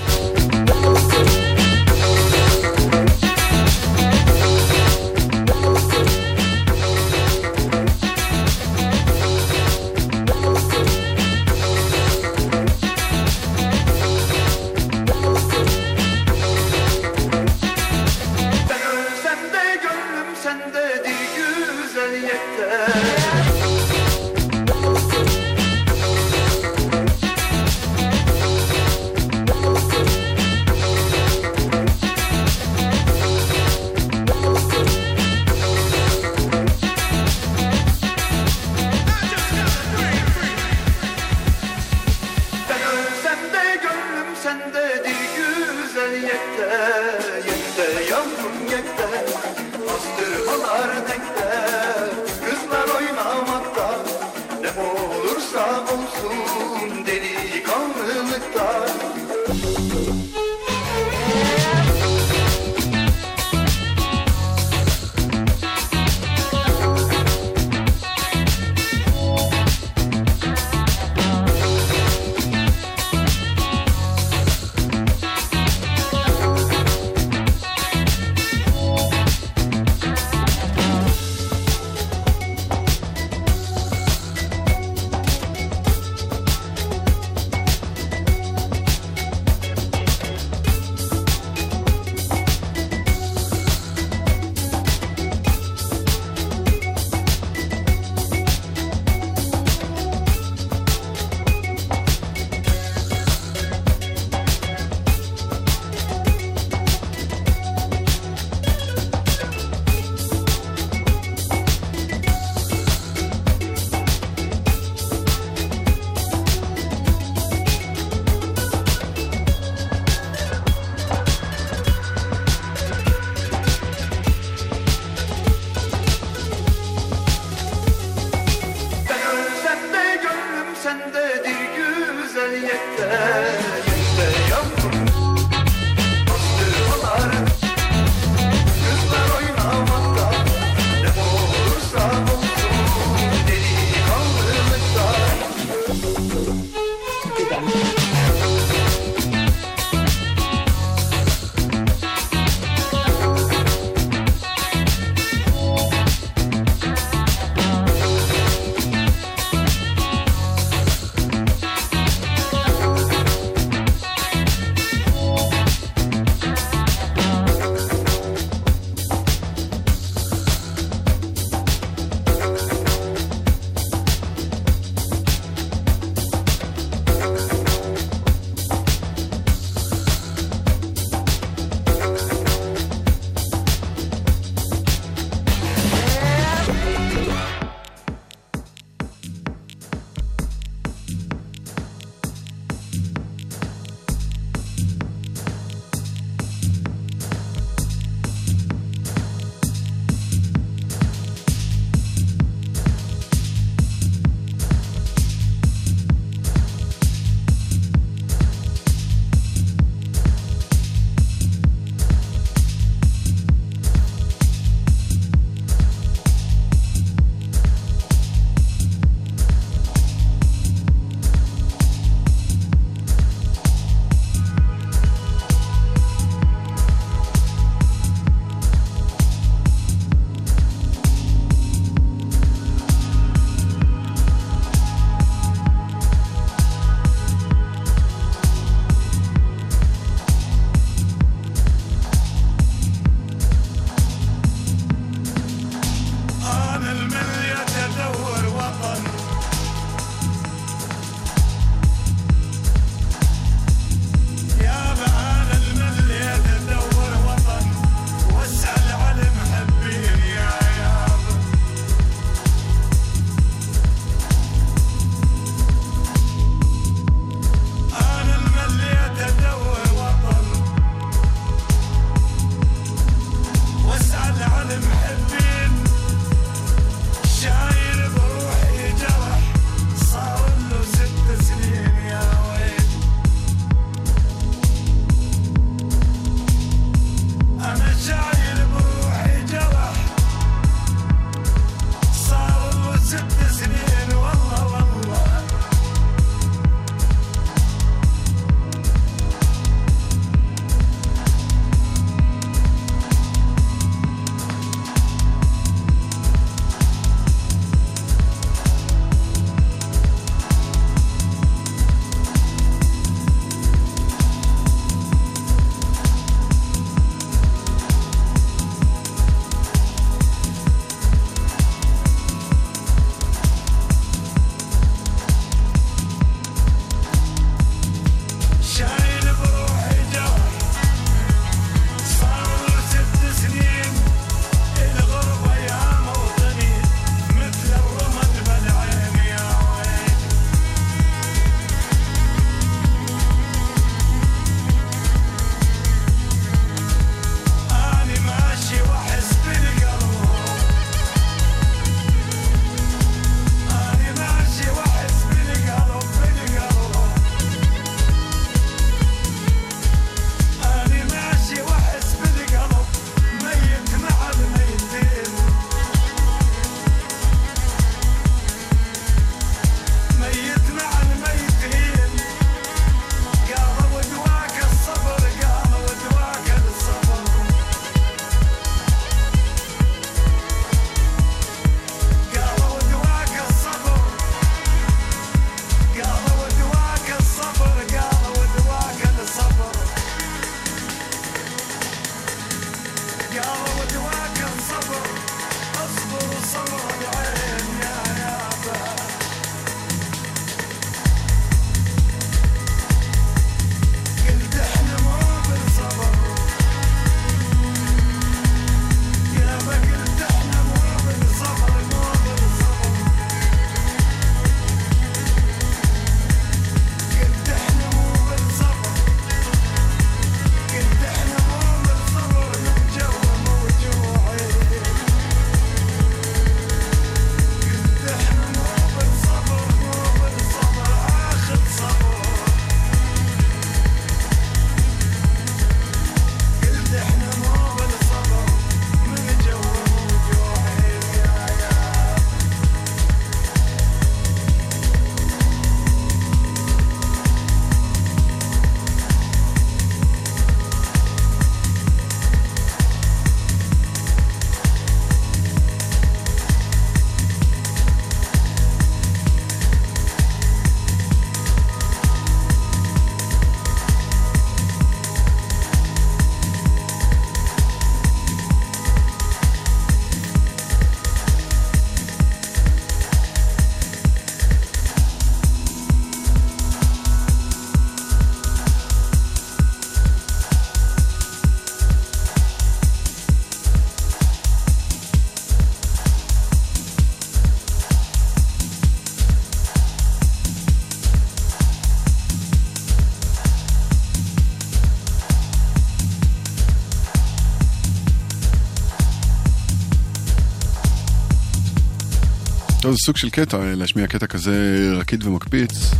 זה סוג של קטע, להשמיע קטע כזה רקיד ומקפיץ,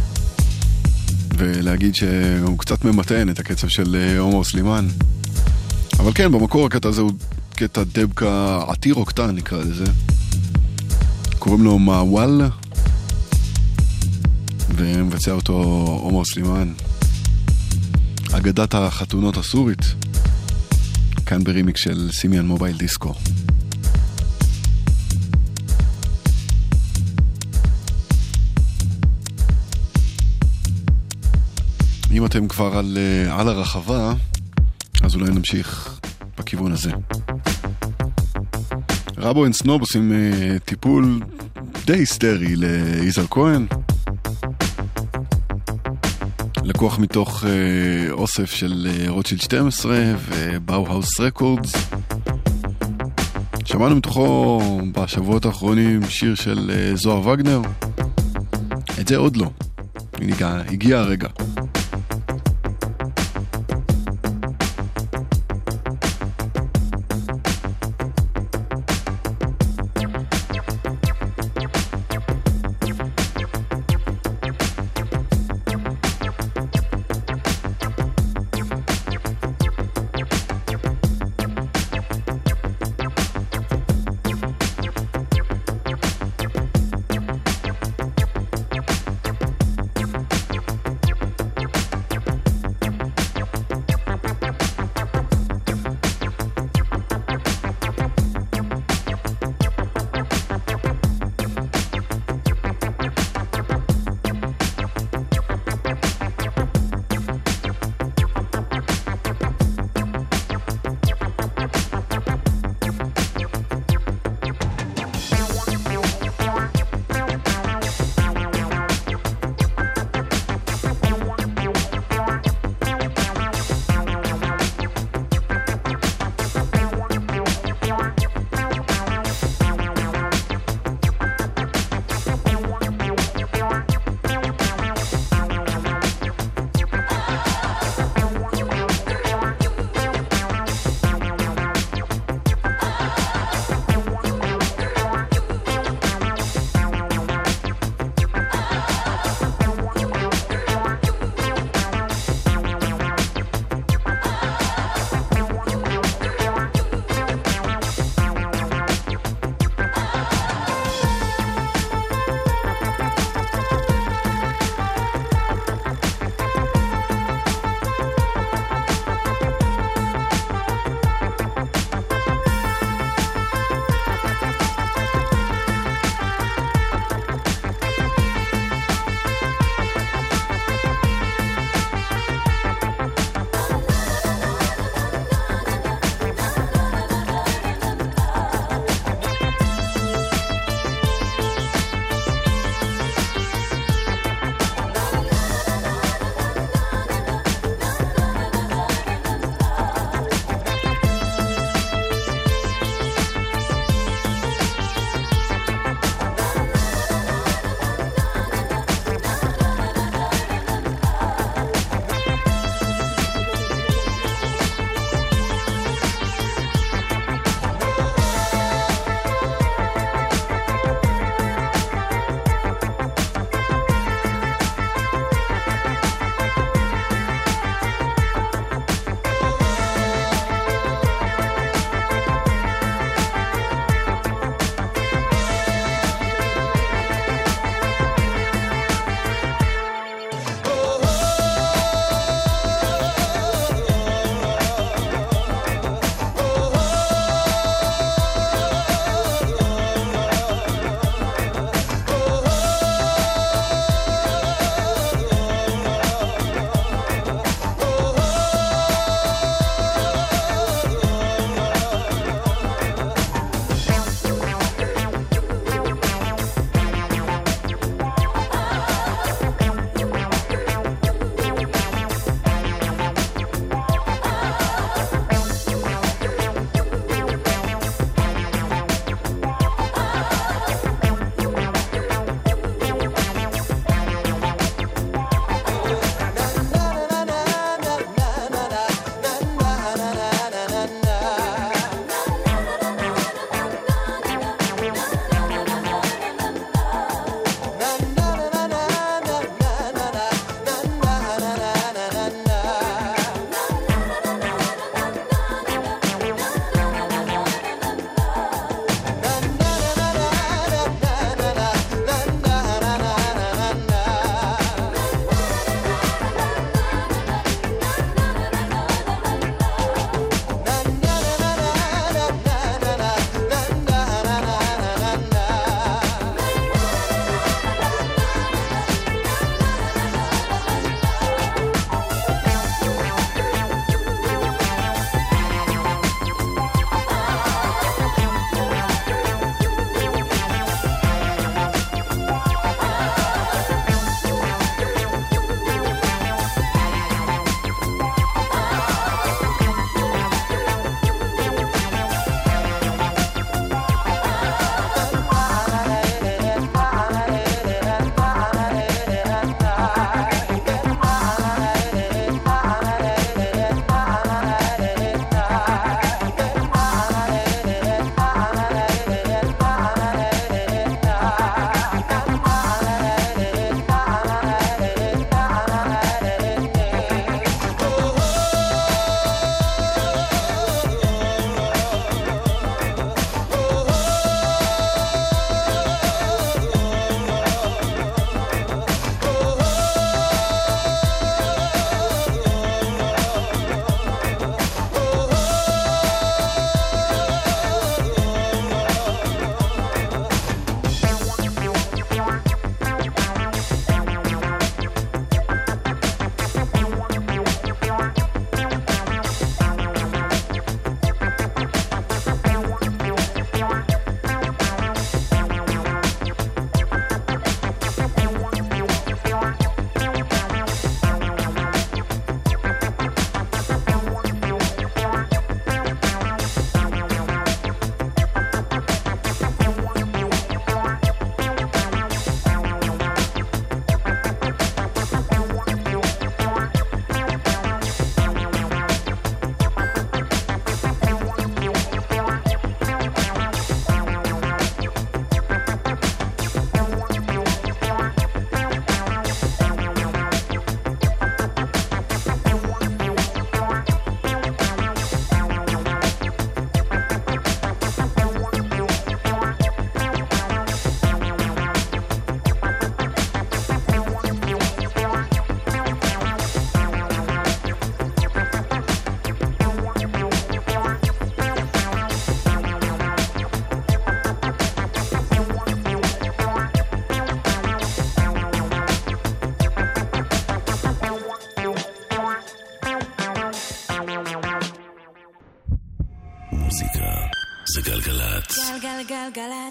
ולהגיד שהוא קצת ממתן את הקצב של אה, עומר סלימאן. אבל כן, במקור הקטע הזה הוא קטע דבקה עתיר אוקטן נקרא לזה. קוראים לו מעוול, ומבצע אותו עומר סלימאן. אגדת החתונות הסורית, כאן ברמיקס של Simian Mobile Disco. אתם כבר על, אה, על הרחבה, אז אולי נמשיך בכיוון הזה. Rabo and Snob עושים אה, טיפול די היסטרי ליזהר כהן. לקוח מתוך אה, אוסף של אה, רוטשילד 12 ו Bauhaus Records. שמענו מתוכו בשבועות האחרונים שיר של אה, זוהר וגנר. את זה עוד לא. הגיע, הגיע הרגע. גלגלצ. שאל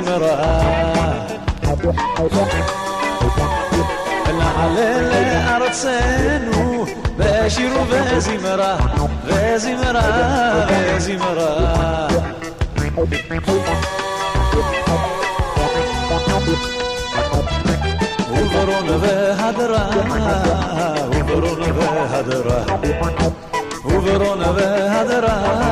مراه العلالة سانو باشر بازي مراه بازي مراه بازي مراه وبرون بهدرة وبرون بهدرة وبرون بهدرة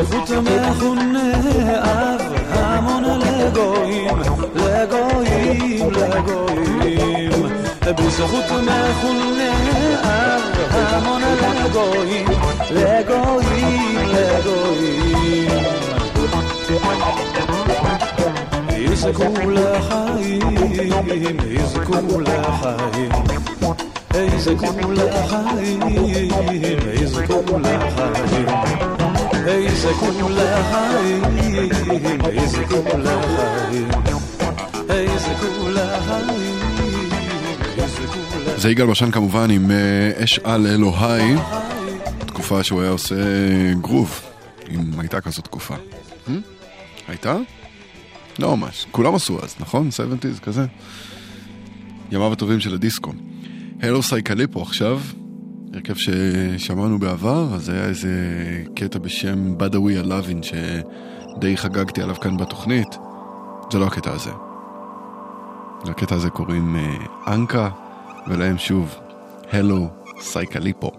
בזכות מכונה אב המון לגויים, לגויים, לגויים. בזכות מכונה אב המון לגויים, לגויים, לגויים. יזכו לחיים, יזכו לחיים. יזכו לחיים, יזכו לחיים. יזכו לחיים, יזכו לחיים. זה יגאל בשן כמובן עם אה, אש על אלוהי, תקופה שהוא היה עושה גרוב, אם הייתה כזאת תקופה. Hmm? הייתה? לא ממש, כולם עשו אז, נכון? 70's כזה? ימיו הטובים של הדיסקו. הלו סייקליפו עכשיו, הרכב ששמענו בעבר, אז היה איזה קטע בשם בדאווי הלאבין שדי חגגתי עליו כאן בתוכנית. זה לא הקטע הזה. לקטע הזה קוראים אנקה, ולהם שוב, הלו סייקליפו.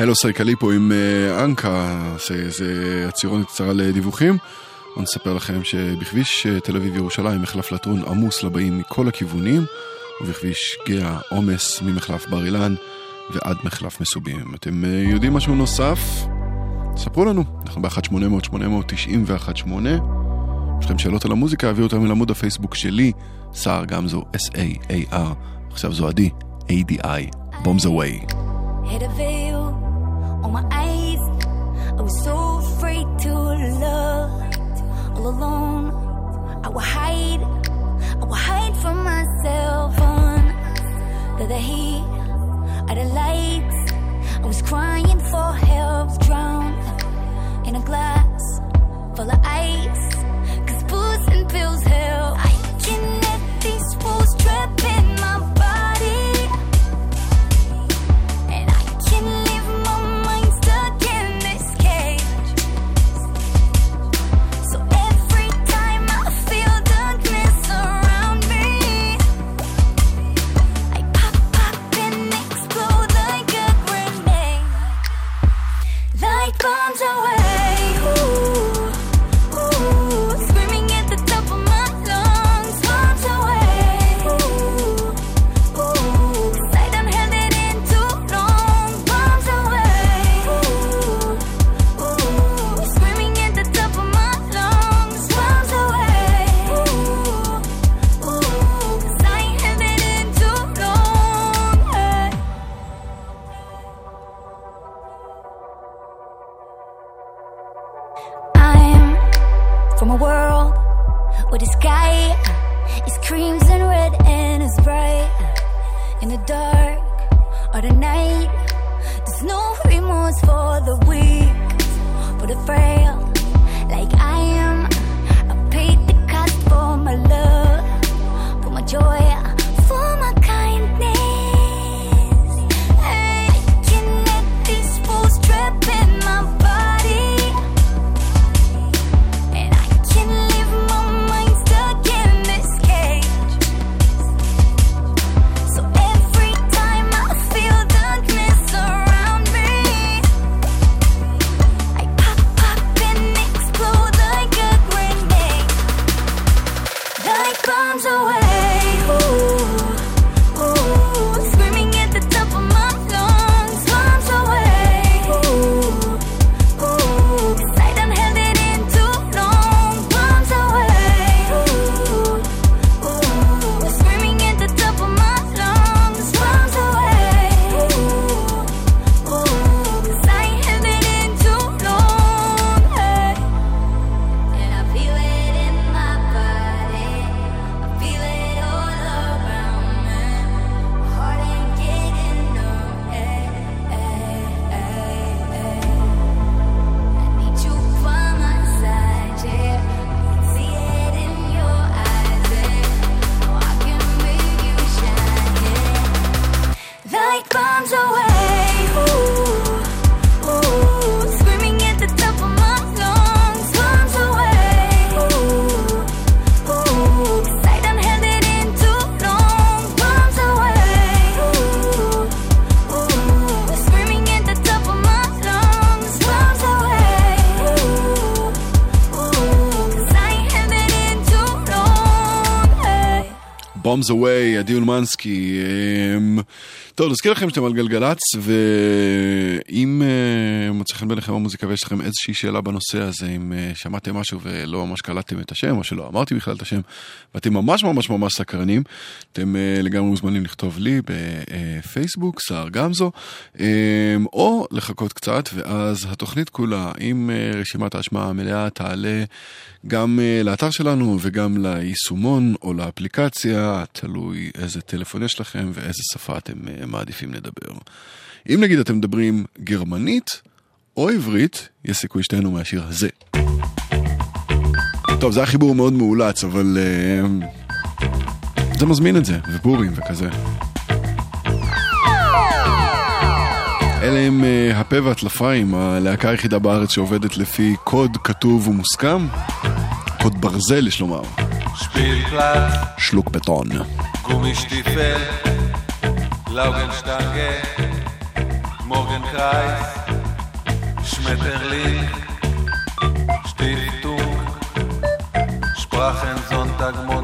הלו סייקלי פה עם אה, אנקה, זה, זה הצירונת קצרה לדיווחים. אני אספר לכם שבכביש אה, תל אביב ירושלים מחלף לטרון עמוס לבאים מכל הכיוונים, ובכביש גאה עומס ממחלף בר אילן ועד מחלף מסובים. אתם אה, יודעים משהו נוסף? ספרו לנו, אנחנו ב-1800-890-118. יש לכם שאלות על המוזיקה, הביאו אותם אל עמוד הפייסבוק שלי, סער גמזו, S-A-A-R, עכשיו זו עדי, A-D-I, Bombs Away. Veil on my eyes. I was so afraid to love. All alone, I would hide. I would hide from myself under the heat of the lights. I was crying for help, drowned in a glass full of ice. Cause booze and pills help. I can let these fools trap Away, עדי אולמנסקי. אמ, טוב, נזכיר לכם שאתם על גלגלצ, ואם אה, בעיניכם המוזיקה ויש לכם איזושהי שאלה בנושא הזה, אם אה, שמעתם משהו ולא ממש קלטתם את השם, או שלא אמרתי בכלל את השם, ואתם ממש ממש ממש סקרנים, אתם אה, לגמרי מוזמנים לכתוב לי בפייסבוק, סער גמזו, אמ, או לחכות קצת, ואז התוכנית כולה עם אה, רשימת ההשמעה המלאה תעלה גם אה, לאתר שלנו וגם ליישומון או לאפליקציה, תלוי איזה טלפון יש לכם ואיזה שפה אתם אה, מעדיפים לדבר. אם נגיד אתם מדברים גרמנית או עברית, יש סיכוי שתהנו מהשיר הזה. טוב, זה היה חיבור מאוד מאולץ, אבל uh, זה מזמין את זה, ובורים וכזה. אלה הם uh, הפה והטלפיים, הלהקה היחידה בארץ שעובדת לפי קוד כתוב ומוסכם, קוד ברזל יש לומר. שלוק בטון. גומישטיפל, לאוגנשטנגה, מורגן קרייס Metterling, Stiftung, Sprachensonntagmorgen.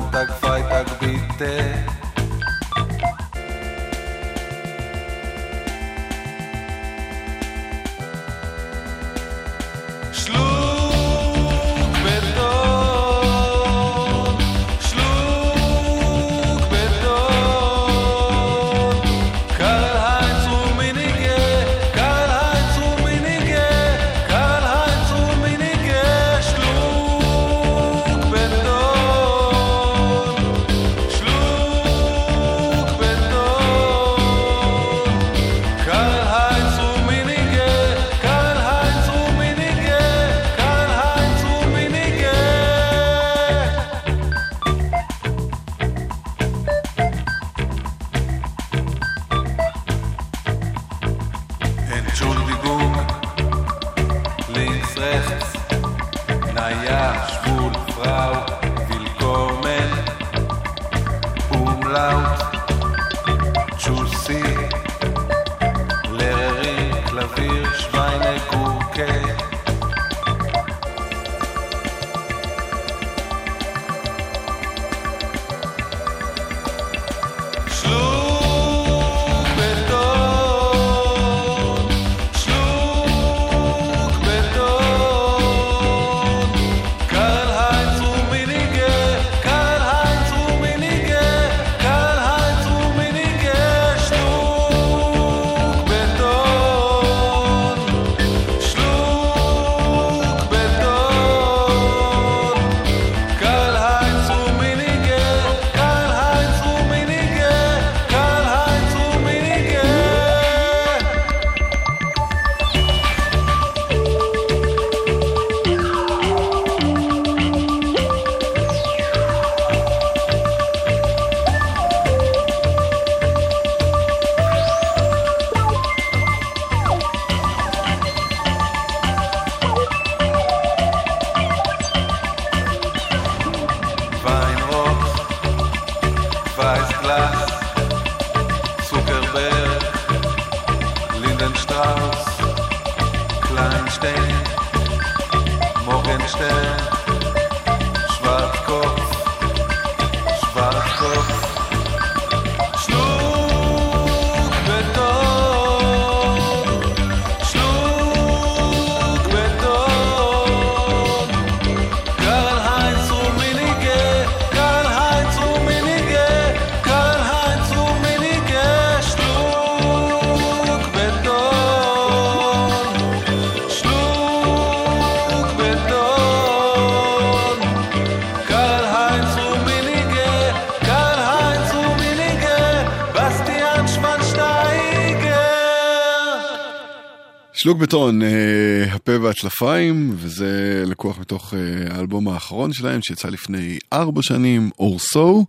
שלוג בטון, אה, הפה והצלפיים, וזה לקוח מתוך אה, האלבום האחרון שלהם שיצא לפני ארבע שנים, or so,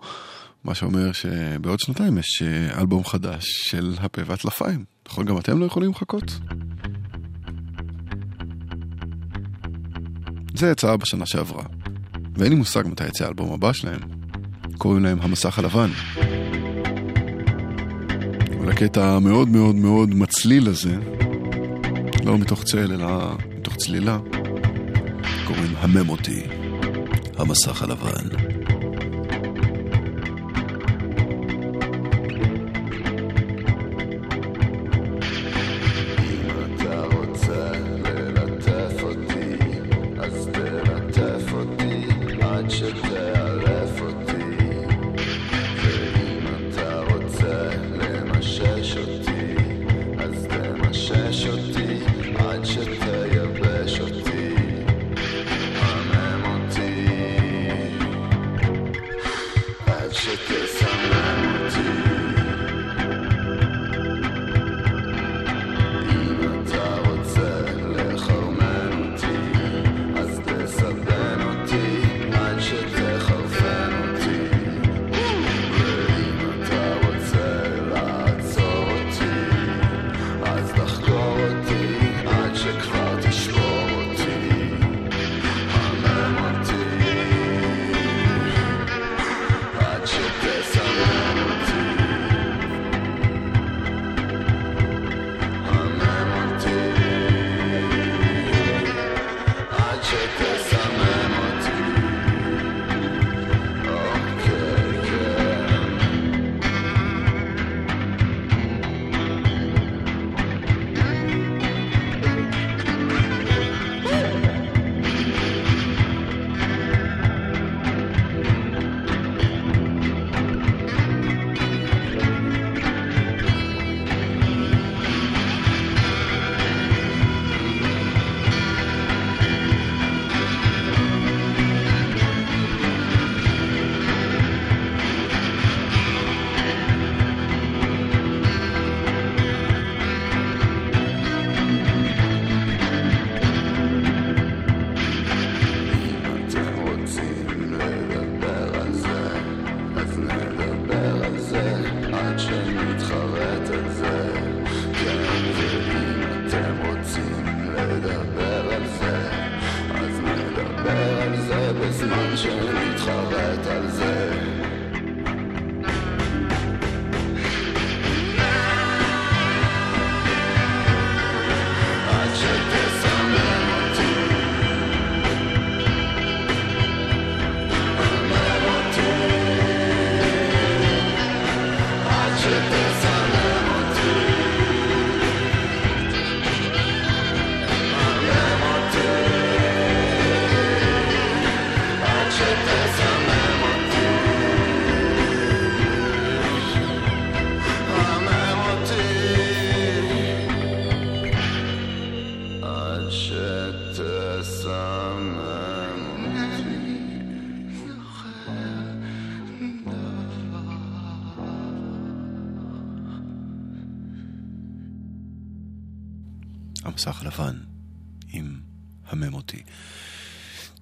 מה שאומר שבעוד שנתיים יש אה, אלבום חדש של הפה והצלפיים. נכון, גם אתם לא יכולים לחכות? זה יצא בשנה שעברה, ואין לי מושג מתי יצא האלבום הבא שלהם. קוראים להם המסך הלבן. אבל הקטע המאוד מאוד מאוד מצליל הזה, לא מתוך צל, אלא מתוך צלילה, קוראים המם אותי, המסך הלבן.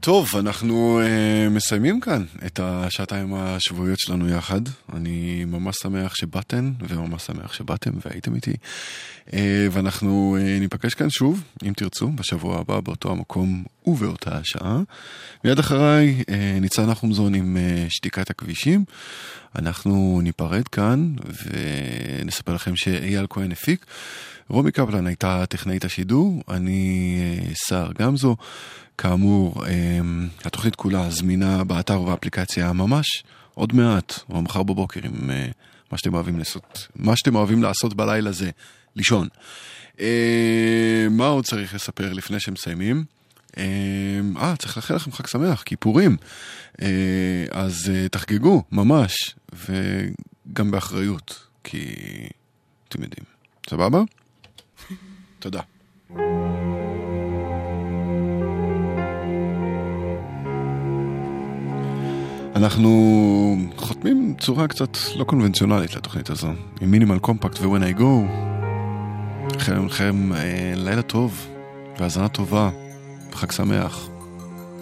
טוב, אנחנו uh, מסיימים כאן את השעתיים השבועיות שלנו יחד. אני ממש שמח שבאתן, וממש שמח שבאתם והייתם איתי. Uh, ואנחנו uh, ניפגש כאן שוב, אם תרצו, בשבוע הבא, באותו המקום ובאותה השעה. מיד אחריי, uh, ניצן נחומזון עם uh, שתיקת הכבישים. אנחנו ניפרד כאן ונספר לכם שאייל כהן הפיק. רומי קפלן הייתה טכנאית השידור, אני אה, סער גמזו. כאמור, אה, התוכנית כולה זמינה באתר ובאפליקציה ממש עוד מעט, או מחר בבוקר, עם אה, מה שאתם אוהבים לעשות, מה שאתם אוהבים לעשות בלילה זה לישון. אה, מה עוד צריך לספר לפני שמסיימים? אה, אה, צריך לאחל לכם חג שמח, כיפורים. אה, אז אה, תחגגו, ממש, וגם באחריות, כי אתם יודעים. סבבה? תודה. אנחנו חותמים צורה קצת לא קונבנציונלית לתוכנית הזו, עם מינימל קומפקט ו-When I Go. לכם, לכם אה, לילה טוב, והאזנה טובה, וחג שמח.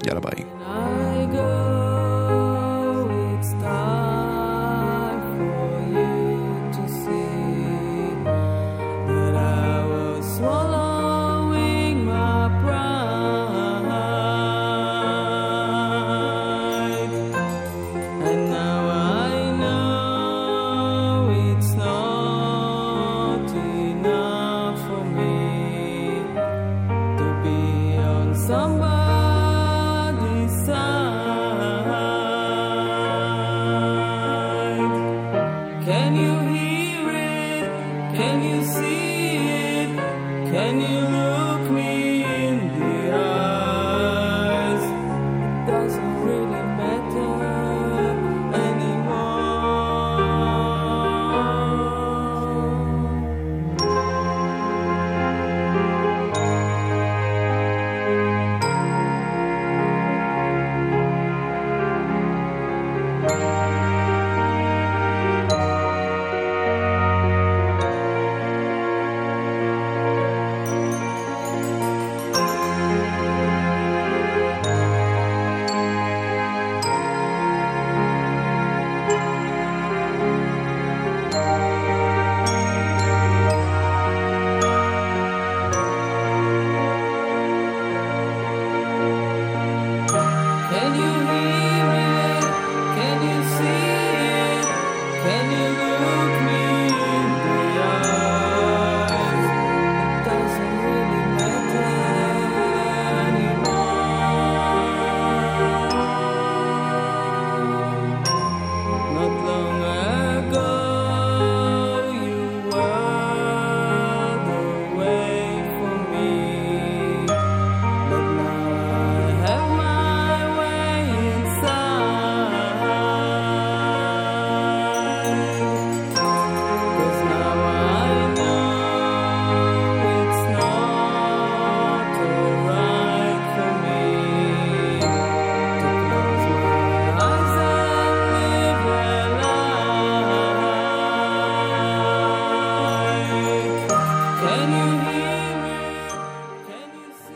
יאללה ביי.